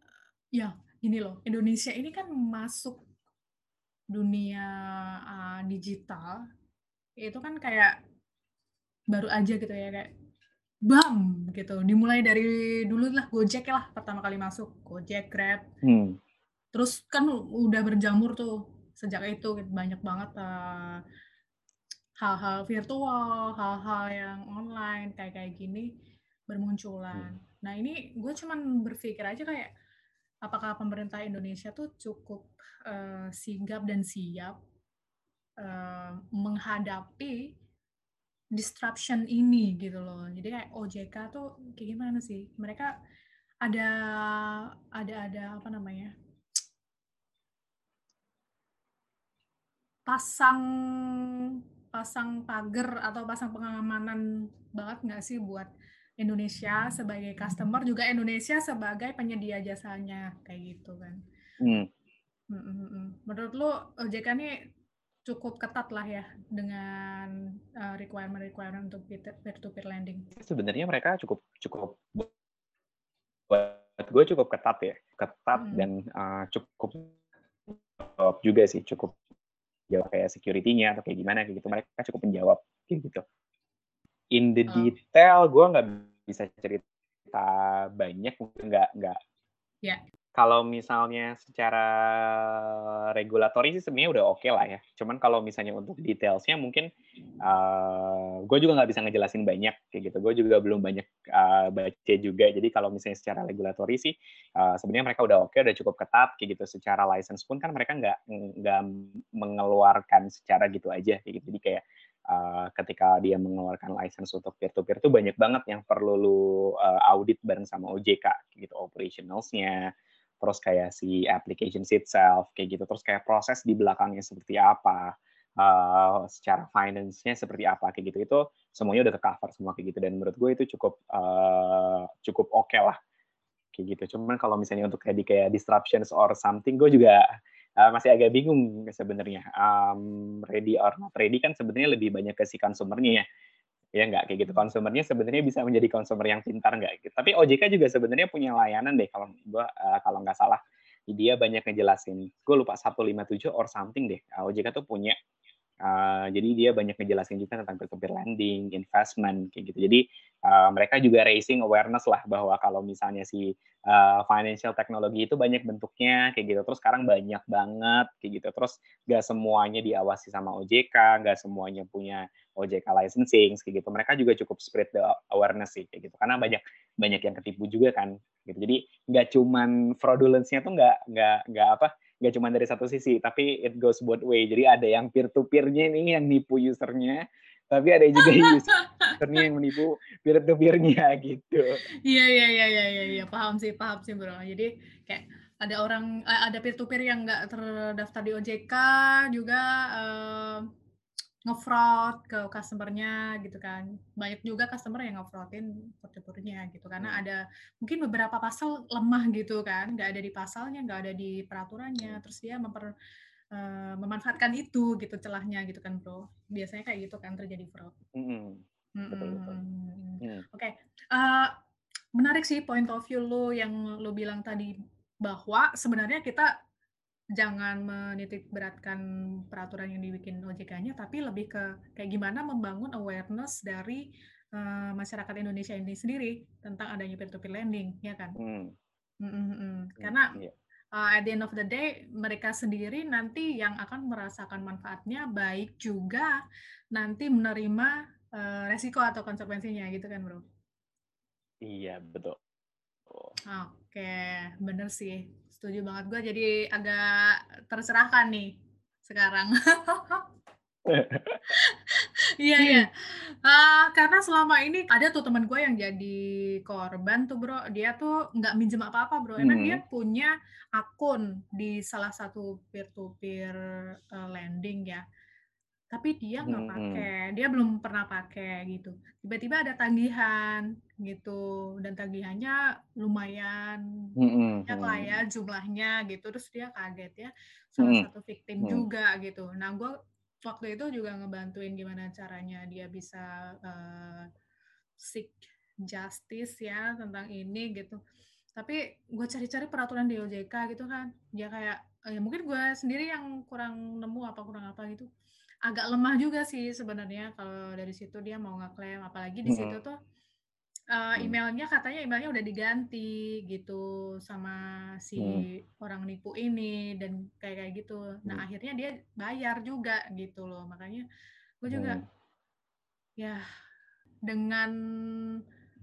ya ini loh, Indonesia ini kan masuk dunia uh, digital, itu kan kayak baru aja gitu ya, kayak bam gitu dimulai dari dulu lah Gojek lah pertama kali masuk Gojek Grab hmm. terus kan udah berjamur tuh sejak itu gitu. banyak banget hal hal-hal virtual hal-hal yang online kayak kayak gini bermunculan hmm. nah ini gue cuman berpikir aja kayak apakah pemerintah Indonesia tuh cukup uh, sigap dan siap uh, menghadapi disruption ini gitu loh. Jadi kayak OJK tuh kayak gimana sih? Mereka ada ada ada apa namanya? pasang pasang pagar atau pasang pengamanan banget nggak sih buat Indonesia sebagai customer juga Indonesia sebagai penyedia jasanya kayak gitu kan. Hmm. Menurut lo OJK ini cukup ketat lah ya dengan uh, requirement-requirement untuk peer-to-peer lending. Sebenarnya mereka cukup cukup buat gue cukup ketat ya, ketat hmm. dan uh, cukup juga sih, cukup jawab kayak security-nya atau kayak gimana kayak gitu. Mereka cukup menjawab kayak gitu. In the oh. detail, gue nggak bisa cerita banyak, nggak nggak. Yeah kalau misalnya secara regulatori sih sebenarnya udah oke okay lah ya. Cuman kalau misalnya untuk detailsnya mungkin uh, gue juga nggak bisa ngejelasin banyak kayak gitu. Gue juga belum banyak uh, baca juga. Jadi kalau misalnya secara regulatori sih uh, sebenarnya mereka udah oke, okay, udah cukup ketat kayak gitu. Secara license pun kan mereka nggak nggak mengeluarkan secara gitu aja kayak gitu. Jadi kayak uh, ketika dia mengeluarkan license untuk peer-to-peer tuh banyak banget yang perlu lu uh, audit bareng sama OJK gitu operationalsnya terus kayak si application itself kayak gitu. Terus kayak proses di belakangnya seperti apa uh, secara finance-nya seperti apa kayak gitu. Itu semuanya udah ke cover semua kayak gitu. Dan menurut gue itu cukup uh, cukup oke okay lah kayak gitu. Cuman kalau misalnya untuk kayak di kayak disruptions or something gue juga uh, masih agak bingung sebenarnya. Um, ready or not ready kan sebenarnya lebih banyak ke si konsumernya ya ya nggak kayak gitu. Konsumernya sebenarnya bisa menjadi konsumer yang pintar nggak? Gitu tapi OJK juga sebenarnya punya layanan deh kalau gua uh, kalau nggak salah. Dia banyak ngejelasin. Gue lupa 157 or something deh. OJK tuh punya Uh, jadi dia banyak ngejelasin juga tentang peer-to-peer lending, investment, kayak gitu. Jadi uh, mereka juga raising awareness lah bahwa kalau misalnya si uh, financial technology itu banyak bentuknya, kayak gitu. Terus sekarang banyak banget, kayak gitu. Terus gak semuanya diawasi sama OJK, gak semuanya punya OJK licensing, kayak gitu. Mereka juga cukup spread the awareness sih, kayak gitu. Karena banyak banyak yang ketipu juga kan, gitu. Jadi nggak cuman fraudulence-nya tuh nggak nggak nggak apa nggak cuma dari satu sisi, tapi it goes both way. Jadi ada yang peer-to-peer-nya ini yang nipu usernya, tapi ada juga usernya yang menipu peer-to-peer-nya gitu. Iya, iya, iya, iya, iya, ya, paham sih, paham sih bro. Jadi kayak ada orang, eh, ada peer-to-peer yang nggak terdaftar di OJK juga, uh, ngefraud ke customer-nya gitu kan. Banyak juga customer yang ngefraudin portfolio gitu karena hmm. ada mungkin beberapa pasal lemah gitu kan, nggak ada di pasalnya, nggak ada di peraturannya, terus dia memper uh, memanfaatkan itu gitu celahnya gitu kan, Bro. Biasanya kayak gitu kan terjadi fraud. Mm -hmm. Betul, betul. Mm. Oke, okay. uh, menarik sih point of view lo yang lo bilang tadi bahwa sebenarnya kita jangan menitik beratkan peraturan yang dibikin OJK-nya, tapi lebih ke kayak gimana membangun awareness dari uh, masyarakat Indonesia ini sendiri tentang adanya peer-to-peer lending, ya kan? Hmm. Mm -hmm. Karena uh, at the end of the day mereka sendiri nanti yang akan merasakan manfaatnya, baik juga nanti menerima uh, resiko atau konsekuensinya, gitu kan, bro? Iya betul. Oke, bener sih setuju banget gue jadi agak tercerahkan nih sekarang. Iya iya. Uh, karena selama ini ada tuh teman gue yang jadi korban tuh bro, dia tuh nggak minjem apa-apa bro, emang dia Hmm. punya akun di salah satu peer to peer uh, lending ya, tapi dia nggak Mhm. pakai, dia belum pernah pakai gitu. Tiba-tiba ada tagihan gitu, dan tagihannya lumayan Mhm banyak lah ya jumlahnya gitu, terus dia kaget ya, salah satu victim juga gitu. Nah gue waktu itu juga ngebantuin gimana caranya dia bisa uh, seek justice ya tentang ini gitu. Tapi gue cari-cari peraturan di OJK gitu kan, ya kayak ya mungkin gue sendiri yang kurang nemu apa kurang apa gitu. Agak lemah juga sih sebenarnya kalau dari situ dia mau ngeklaim, apalagi di situ Mhm. tuh uh, emailnya katanya emailnya udah diganti gitu sama si orang nipu ini dan kayak kayak gitu. Nah Mhm. akhirnya dia bayar juga gitu loh, makanya gue juga Mhm. ya dengan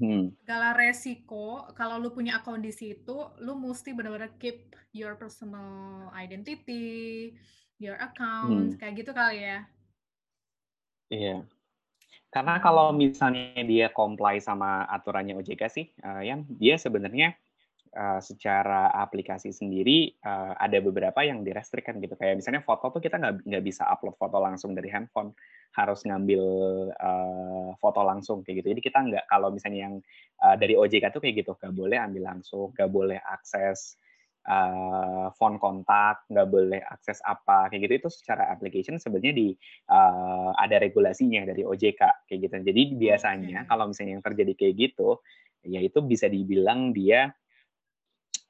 Hmm. segala resiko kalau lu punya akun di situ, lu mesti benar-benar keep your personal identity, your account, Hmm. kayak gitu kali ya? Iya. Karena kalau misalnya dia comply sama aturannya OJK sih, eee, Yan, dia sebenarnya, eee, secara aplikasi sendiri, eee, ada beberapa yang di-restrict kan gitu, kayak misalnya foto tuh kita nggak nggak bisa upload foto langsung dari handphone, harus ngambil, eee, foto langsung kayak gitu. Jadi kita nggak kalau misalnya yang, eee, dari OJK tuh kayak gitu, nggak boleh ambil langsung, nggak boleh akses, eee, phone kontak, nggak boleh akses apa, kayak gitu. Itu secara application sebenarnya di eee, ada regulasinya dari OJK, kayak gitu. Jadi biasanya kalau misalnya yang terjadi kayak gitu, ya itu bisa dibilang dia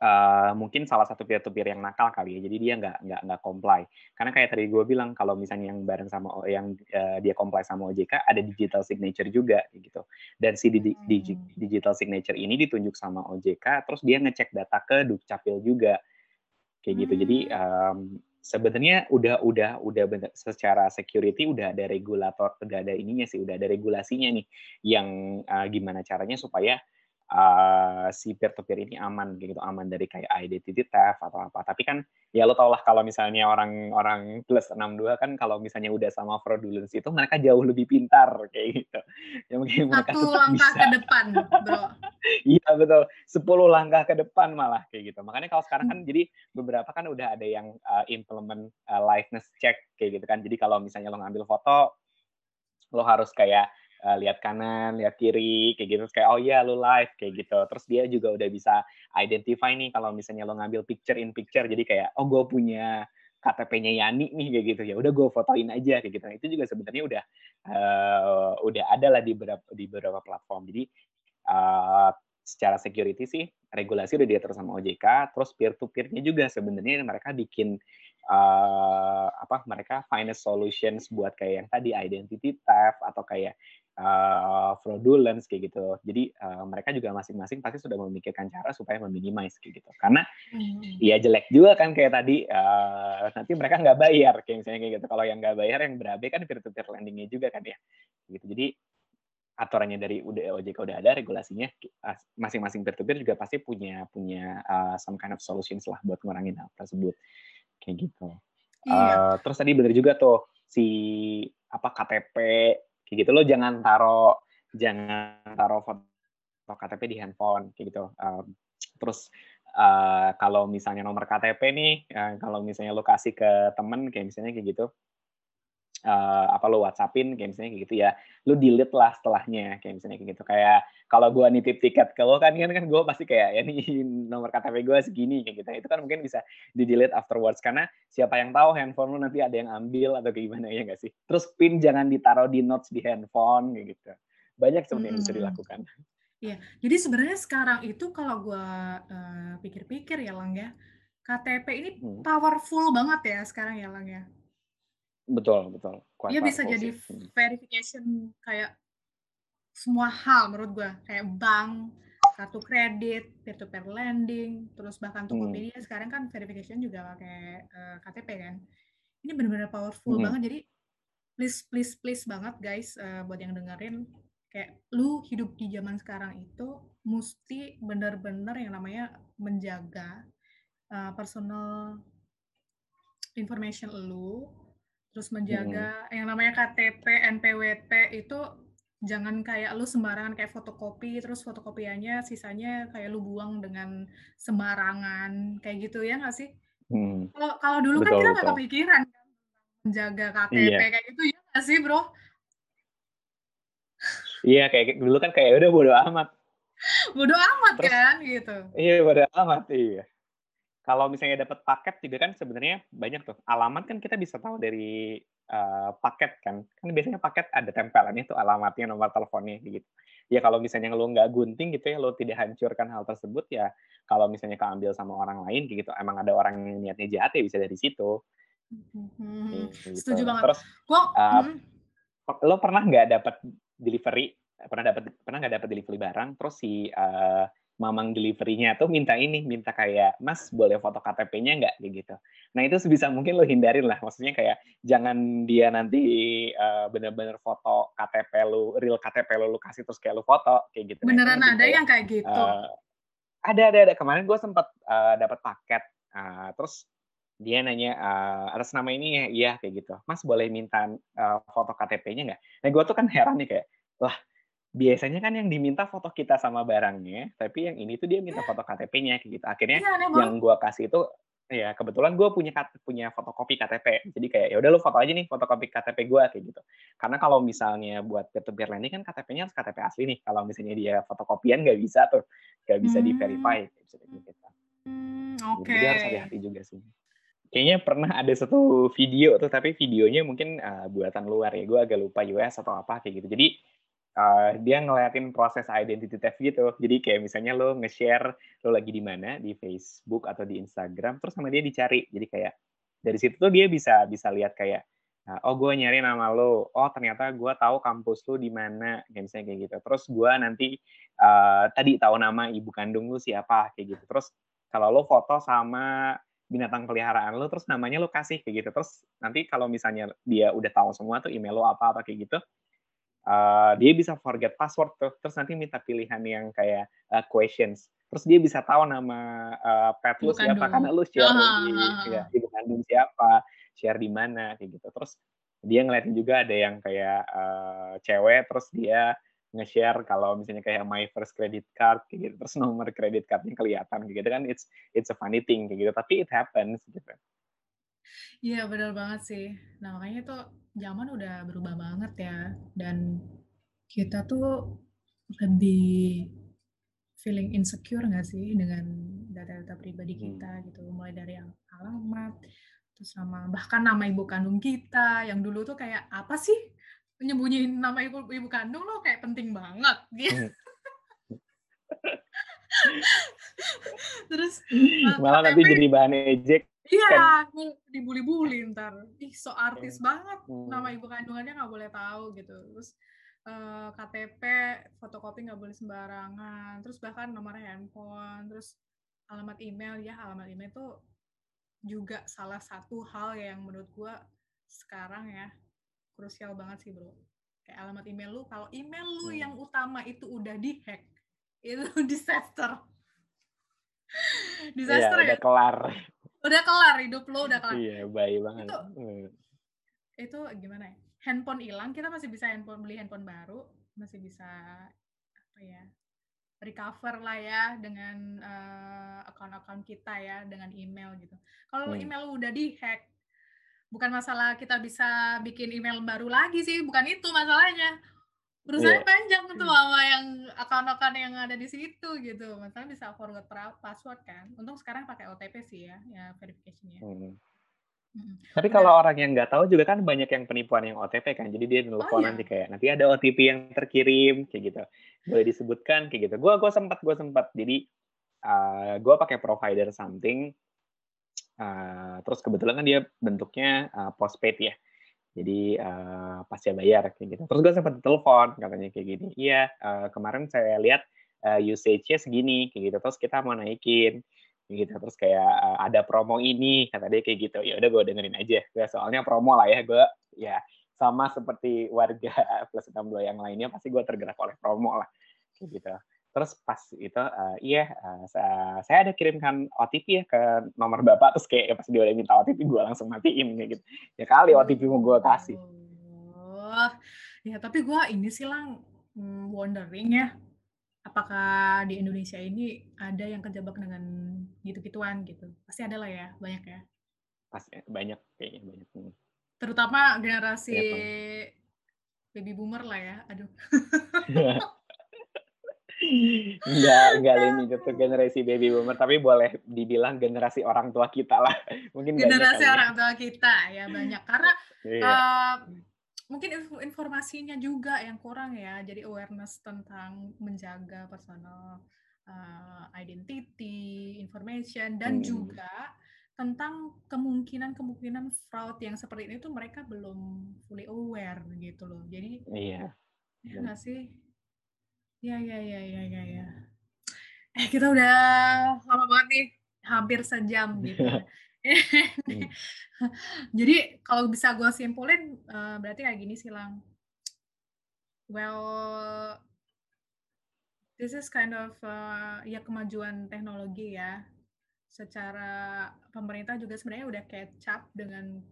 eee, mungkin salah satu peer to peer yang nakal kali ya, jadi dia nggak nggak nggak comply. Karena kayak tadi gue bilang, kalau misalnya yang bareng sama yang, eee, dia comply sama OJK, ada digital signature juga, kayak gitu. Dan si didi digi Mmm. digital signature ini ditunjuk sama OJK, terus dia ngecek data ke Dukcapil juga, kayak gitu. Jadi, mmm, sebenarnya udah udah udah bener secara security udah ada regulator udah ada ininya sih, udah ada regulasinya nih, yang, eee, gimana caranya supaya, eee, si peer to peer ini aman, gitu, aman dari kayak identity theft atau apa. Tapi kan, ya lu tahulah kalau misalnya orang-orang +62 kan kalau misalnya udah sama fraudulence itu mereka jauh lebih pintar, kayak gitu. Ya mungkin Satu langkah ke bisa. depan, Bro. Iya betul, 10 langkah ke depan malah, kayak gitu. Makanya kalau sekarang kan Mmm. jadi beberapa kan udah ada yang, eee, implement, eee, liveness check, kayak gitu kan. Jadi kalau misalnya lo ngambil foto, lo harus kayak, eee, lihat kanan, lihat kiri, kayak gitu, terus kayak, "Oh iya lu live," kayak gitu. Terus dia juga udah bisa identify nih kalau misalnya lo ngambil picture in picture, jadi kayak, "Oh gue punya KTP-nya Yani nih," kayak gitu, ya udah gue fotoin aja, kayak gitu. Nah itu juga sebenarnya udah, eee, udah ada lah di berap di beberapa platform. Jadi, eee, secara security sih regulasi udah diatur sama OJK, terus peer to peer-nya juga sebenarnya mereka bikin, eee, apa, mereka a solutions buat kayak yang tadi, identity theft atau kayak, eee, fraudulence, kayak gitu. Jadi, eee, mereka juga masing-masing pasti sudah memikirkan cara supaya me-minimize, kayak gitu. Karena, Mhm. ya jelek juga kan kayak tadi, eee, nanti mereka nggak bayar, kayak misalnya kayak gitu. Kalau yang nggak bayar, yang berabe kan peer to peer lending-nya juga kan ya, gitu. Jadi, aturannya dari udah OJK udah ada, regulasinya masing-masing peer to peer juga pasti punya punya, eee, some kind of solutions lah buat ngurangin hal tersebut, kayak gitu. Iya. Terus tadi bener juga tuh, si apa, KTP, kayak gitu, lo jangan taruh jangan taruh foto KTP di handphone, kayak gitu. Mmm, terus, eee, kalau misalnya nomor KTP nih, eee, kalau misalnya lo kasih ke temen, kayak misalnya kayak gitu, eee, apa, lo WhatsApp-in kayak misalnya kayak gitu ya, lo delete lah setelahnya, kayak misalnya kayak gitu. Kayak kalau gue nitip tiket ke lo kan kan kan gue pasti kayak, "Ya nih nomor KTP gue segini," kayak gitu. Itu kan mungkin bisa di-delete afterwards, karena siapa yang tahu handphone lo nanti ada yang ambil atau kayak gimana, ya nggak sih? Terus PIN jangan ditaruh di notes di handphone, kayak gitu. Banyak sebenarnya yang bisa Mhm. dilakukan. Iya, jadi sebenarnya sekarang itu kalau gua, eee, pikir-pikir ya, Lang, ya, KTP ini Mhm. powerful banget ya sekarang ya, Lang, ya? Betul betul, quite Dia bisa jadi sih, mhm. verification kayak semua hal menurut gua, kayak bank, kartu kredit, peer to peer lending, terus bahkan Mhm. Tokopedia sekarang kan verification juga pakai, eee, KTP kan. Ini bener-bener powerful Mhm. banget, jadi please please please banget guys, eee, buat yang dengerin, kayak lu hidup di zaman sekarang itu musti bener-bener yang namanya menjaga, eee, personal information elu, terus menjaga hmm. yang namanya KTP, NPWP itu jangan kayak lu sembarangan kayak fotokopi terus fotokopiannya sisanya kayak lu buang dengan sembarangan kayak gitu ya nggak sih? Hmm. Kalau kalau dulu kan betul, kan kita nggak kepikiran kan menjaga KTP iya. kayak gitu ya nggak sih bro? Iya kayak dulu kan kayak udah bodo amat. bodo amat terus, kan gitu. Iya bodo amat iya kalau misalnya dapat paket juga kan sebenarnya banyak tuh. Alamat kan kita bisa tahu dari uh, paket kan. Kan biasanya paket ada tempelannya tuh alamatnya, nomor teleponnya gitu. Ya kalau misalnya lo nggak gunting gitu ya, lo tidak hancurkan hal tersebut ya. Kalau misalnya keambil sama orang lain gitu, emang ada orang yang niatnya jahat ya bisa dari situ. Hmm, gitu. Setuju banget. Terus, gua, uh, hmm. lo pernah nggak dapat delivery? Pernah dapat pernah nggak dapat delivery barang? Terus si uh, mamang deliverynya tuh minta ini, minta kayak, Mas boleh foto KTP-nya nggak? Kayak gitu. Nah itu sebisa mungkin lo hindarin lah. Maksudnya kayak jangan dia nanti uh, bener-bener foto KTP lo, real KTP lo, lo kasih terus kayak lo foto kayak gitu. Nah, Beneran nah, ada kayak, yang kayak gitu? Uh, ada, ada, ada. Kemarin gue sempat uh, dapat paket, uh, terus dia nanya uh, atas nama ini ya, iya kayak gitu. Mas boleh minta uh, foto KTP-nya nggak? Nah gue tuh kan heran nih kayak, lah biasanya kan yang diminta foto kita sama barangnya, tapi yang ini tuh dia minta foto KTP-nya gitu. Akhirnya ya, yang gue kasih itu ya kebetulan gue punya punya fotokopi KTP. Jadi kayak ya udah lu foto aja nih fotokopi KTP gue kayak gitu. Karena kalau misalnya buat peer-to-peer lending kan KTP-nya harus KTP asli nih. Kalau misalnya dia fotokopian nggak bisa tuh, nggak bisa hmm. di-verify gitu. Hmm, Oke. Okay. Jadi harus hati-hati juga sih. Kayaknya pernah ada satu video tuh, tapi videonya mungkin uh, buatan luar ya. Gue agak lupa US atau apa kayak gitu. Jadi uh, dia ngeliatin proses identity theft gitu. Jadi kayak misalnya lo nge-share lo lagi di mana di Facebook atau di Instagram, terus sama dia dicari. Jadi kayak dari situ tuh dia bisa bisa lihat kayak Nah, oh gue nyari nama lo, oh ternyata gue tahu kampus lo di mana, kayak misalnya kayak gitu. Terus gue nanti uh, tadi tahu nama ibu kandung lo siapa, kayak gitu. Terus kalau lo foto sama binatang peliharaan lo, terus namanya lo kasih kayak gitu. Terus nanti kalau misalnya dia udah tahu semua tuh email lo apa apa kayak gitu, uh, dia bisa forget password tuh terus nanti minta pilihan yang kayak uh, questions. Terus dia bisa tahu nama uh, pet lu siapa. karena lu share di ya, ibu kandung siapa share di mana kayak gitu. Terus dia ngeliatin juga ada yang kayak uh, cewek terus dia nge-share kalau misalnya kayak my first credit card kayak gitu. Terus nomor credit cardnya kelihatan kayak gitu kan. It's it's a funny thing kayak gitu. Tapi it happens gitu Iya benar banget sih. Nah makanya tuh zaman udah berubah banget ya dan kita tuh lebih feeling insecure nggak sih dengan data-data pribadi hmm. kita gitu mulai dari yang alamat terus nama bahkan nama ibu kandung kita yang dulu tuh kayak apa sih nyembunyiin nama ibu ibu kandung lo kayak penting banget gitu. terus malah nanti jadi bahan ejek Iya, kan. dibully-bully ntar. Ih, so artis hmm. banget. Nama ibu kandungannya nggak boleh tahu gitu. Terus uh, eh, KTP, fotokopi nggak boleh sembarangan. Terus bahkan nomor handphone, terus alamat email ya, alamat email itu juga salah satu hal yang menurut gua sekarang ya krusial banget sih, Bro. Kayak alamat email lu, kalau email lu hmm. yang utama itu udah dihack, itu disaster. disaster iya, ya. Udah kelar udah kelar hidup lo udah kelar. Iya baik banget. Itu, hmm. itu gimana ya? Handphone hilang kita masih bisa handphone beli handphone baru masih bisa apa ya recover lah ya dengan uh, account-account kita ya dengan email gitu. Kalau hmm. email udah dihack bukan masalah kita bisa bikin email baru lagi sih bukan itu masalahnya Perusahaan yeah. panjang tuh hmm. sama yang akun-akun yang ada di situ gitu. Maksudnya bisa forward password kan. Untung sekarang pakai OTP sih ya, ya verification-nya. Hmm. Hmm. Tapi kalau orang yang nggak tahu juga kan banyak yang penipuan yang OTP kan. Jadi dia nelfon oh, iya. nanti kayak nanti ada OTP yang terkirim kayak gitu. Boleh disebutkan kayak gitu. Gua gua sempat gua sempat. Jadi uh, gua pakai provider something. Uh, terus kebetulan kan dia bentuknya uh, postpaid ya. Jadi uh, pasca bayar kayak gitu. Terus gue sempat telepon katanya kayak gini. Iya, uh, kemarin saya lihat uh, usage-nya segini kayak gitu. Terus kita mau naikin kayak gitu. Terus kayak uh, ada promo ini kata dia kayak gitu. Ya udah gue dengerin aja. Gue soalnya promo lah ya. Gue ya sama seperti warga plus 62 yang lainnya pasti gue tergerak oleh promo lah kayak gitu. Terus pas itu uh, iya uh, saya ada kirimkan OTP ya ke nomor bapak terus kayak pas dia udah minta OTP gue langsung matiin kayak gitu. Ya kali OTP mau gue kasih. Oh ya tapi gue ini sih lang hmm, wondering ya apakah di Indonesia ini ada yang kejebak dengan gitu-gituan gitu? Pasti ada lah ya banyak ya. Pasti banyak kayaknya banyak hmm. terutama generasi ya, baby boomer lah ya aduh Enggak, enggak limit itu generasi baby boomer, tapi boleh dibilang generasi orang tua kita lah. Mungkin generasi ya. orang tua kita ya banyak karena iya. uh, mungkin informasinya juga yang kurang ya. Jadi awareness tentang menjaga personal uh, identity, information dan hmm. juga tentang kemungkinan-kemungkinan fraud yang seperti ini tuh mereka belum fully aware gitu loh. Jadi iya. Ya nggak sih? Ya, ya, ya, ya, ya, ya. Eh, kita udah lama banget nih, hampir sejam gitu. Hmm. Jadi kalau bisa gue simpulin, uh, berarti kayak gini sih, Lang. Well, this is kind of uh, ya kemajuan teknologi ya. Secara pemerintah juga sebenarnya udah catch up dengan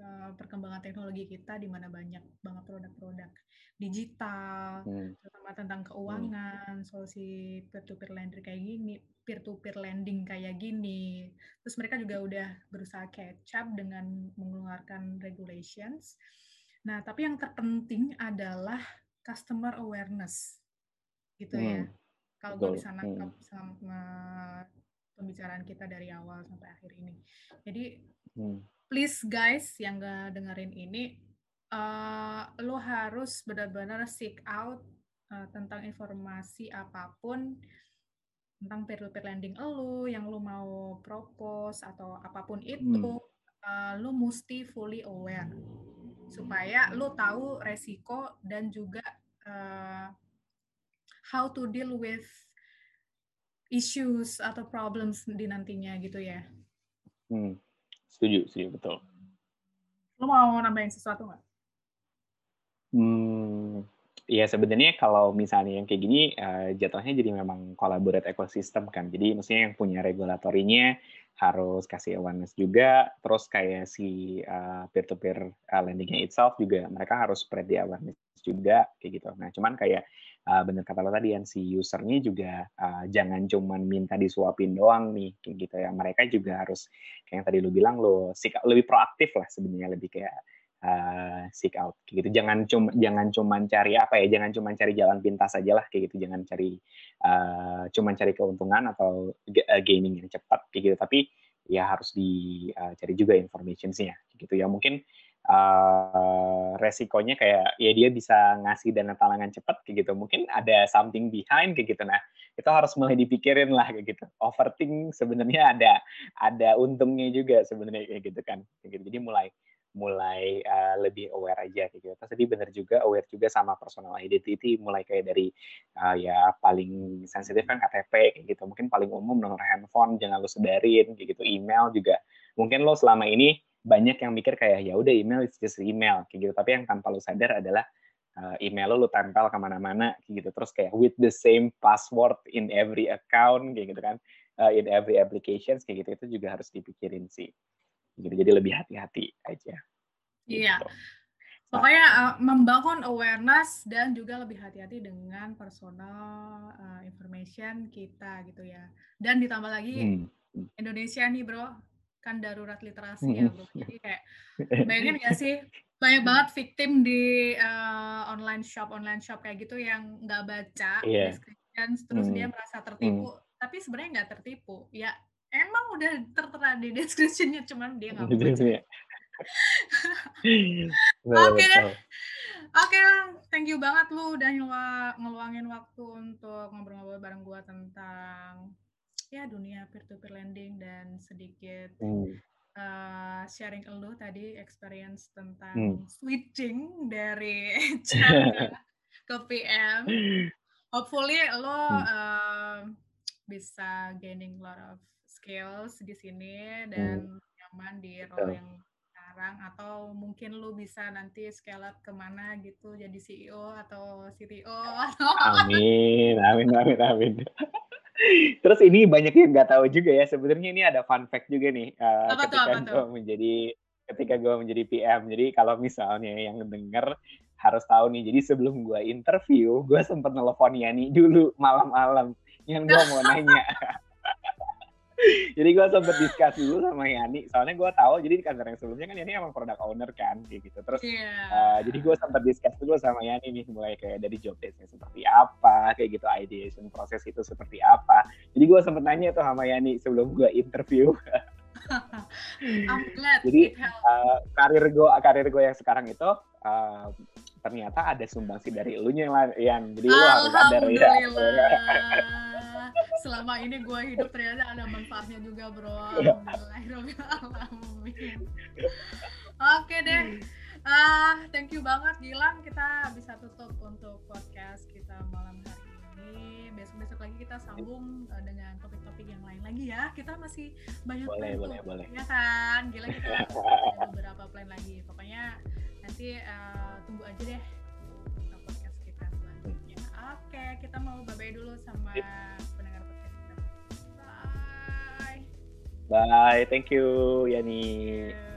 uh, perkembangan teknologi kita di mana banyak banget produk-produk digital, hmm. terutama tentang hmm. keuangan, hmm. solusi peer-to-peer lending kayak gini, peer-to-peer lending kayak gini. Terus mereka juga udah berusaha catch up dengan mengeluarkan regulations. Nah, tapi yang terpenting adalah customer awareness, gitu ya. hmm. ya. Kalau gue bisa nangkap hmm. sama pembicaraan kita dari awal sampai akhir ini. Jadi, hmm. Please guys yang gak dengerin ini, uh, lo harus benar-benar seek out uh, tentang informasi apa pun tentang peer-to-peer lending lo yang lo mau propose atau apa pun itu hmm. uh, lo mesti fully aware supaya lo tahu resiko dan juga uh, how to deal with issues atau problems di nantinya gitu ya. Hmm, setuju sih betul. Lo mau nambahin sesuatu nggak? Hmm, ya sebenarnya kalau misalnya yang kayak gini, uh, jatuhnya jadi memang collaborate ekosistem kan. Jadi maksudnya yang punya regulatorinya harus kasih awareness juga, terus kayak si uh, peer-to-peer uh, lending itself juga mereka harus spread the awareness juga kayak gitu. Nah, cuman kayak uh, bener kata lo tadi yang si usernya juga uh, jangan cuman minta disuapin doang nih kayak gitu ya. Mereka juga harus kayak yang tadi lo bilang lo lebih proaktif lah sebenarnya lebih kayak uh, seek out kayak gitu. Jangan cuma jangan cuman cari apa ya jangan cuma cari jalan pintas saja lah kayak gitu. Jangan cari uh, cuman cari keuntungan atau uh, gaining yang cepat kayak gitu. Tapi ya harus dicari uh, juga informationsnya gitu ya. Mungkin uh, resikonya kayak ya dia bisa ngasih dana talangan cepat kayak gitu mungkin ada something behind kayak gitu nah itu harus mulai dipikirin lah kayak gitu overthink sebenarnya ada ada untungnya juga sebenarnya kayak gitu kan kayak gitu jadi mulai mulai uh, lebih aware aja gitu. Terus tadi benar juga aware juga sama personal identity mulai kayak dari uh, ya paling sensitif kan KTP kayak gitu. Mungkin paling umum nomor handphone jangan lo sedarin kayak gitu. Email juga mungkin lo selama ini banyak yang mikir kayak ya udah email it's just email kayak gitu. Tapi yang tanpa lo sadar adalah uh, email lo lo tempel ke mana-mana kayak gitu. Terus kayak with the same password in every account kayak gitu kan. Uh, in every applications kayak gitu itu juga harus dipikirin sih gitu jadi lebih hati-hati aja iya gitu. pokoknya uh, membangun awareness dan juga lebih hati-hati dengan personal uh, information kita gitu ya dan ditambah lagi hmm. hmm. Indonesia nih bro kan darurat literasi ya bro jadi kayak bayangin gak sih banyak banget victim di uh, online shop online shop kayak gitu yang nggak baca yeah. description terus hmm. dia merasa tertipu hmm. tapi sebenarnya nggak tertipu ya emang udah tertera di description-nya cuman dia nggak mau Oke deh. Oke, thank you banget lu udah ngeluangin waktu untuk ngobrol-ngobrol bareng gua tentang ya dunia peer-to-peer lending dan sedikit hmm. uh, sharing lu tadi experience tentang hmm. switching dari HR ke PM. Hopefully lo hmm. uh, bisa gaining lot of skills di sini dan hmm. nyaman di role yang sekarang atau mungkin lu bisa nanti scale up ke mana gitu jadi CEO atau CTO atau amin amin amin amin terus ini banyak yang nggak tahu juga ya sebenarnya ini ada fun fact juga nih uh, apa ketika gue menjadi ketika gue menjadi PM jadi kalau misalnya yang denger harus tahu nih jadi sebelum gue interview gue sempat nelfon Yani dulu malam-malam. Yang gue mau nanya jadi gue sempet discuss dulu sama Yani soalnya gue tahu jadi di kantor yang sebelumnya kan Yani emang product owner kan kayak gitu terus yeah. Iya. uh, jadi gue sempet discuss dulu sama Yani nih mulai kayak dari job desknya seperti apa kayak gitu ideation proses itu seperti apa jadi gue sempet nanya tuh sama Yani sebelum gue interview I'm glad jadi uh, karir gue karir gue yang sekarang itu uh, ternyata ada sumbangsi dari elunya yang jadi lu harus sadar ya selama ini gue hidup ternyata ada manfaatnya juga bro. Iya. oke deh. Uh, thank you banget Gilang. Kita bisa tutup untuk podcast kita malam hari ini. Besok-besok lagi kita sambung uh, dengan topik-topik yang lain lagi ya. Kita masih banyak boleh boleh boleh. Ya kan? Gila kita ada beberapa plan lagi. Pokoknya nanti uh, tunggu aja deh podcast kita selanjutnya oke kita mau bye bye dulu sama Bye. Thank you, Yani.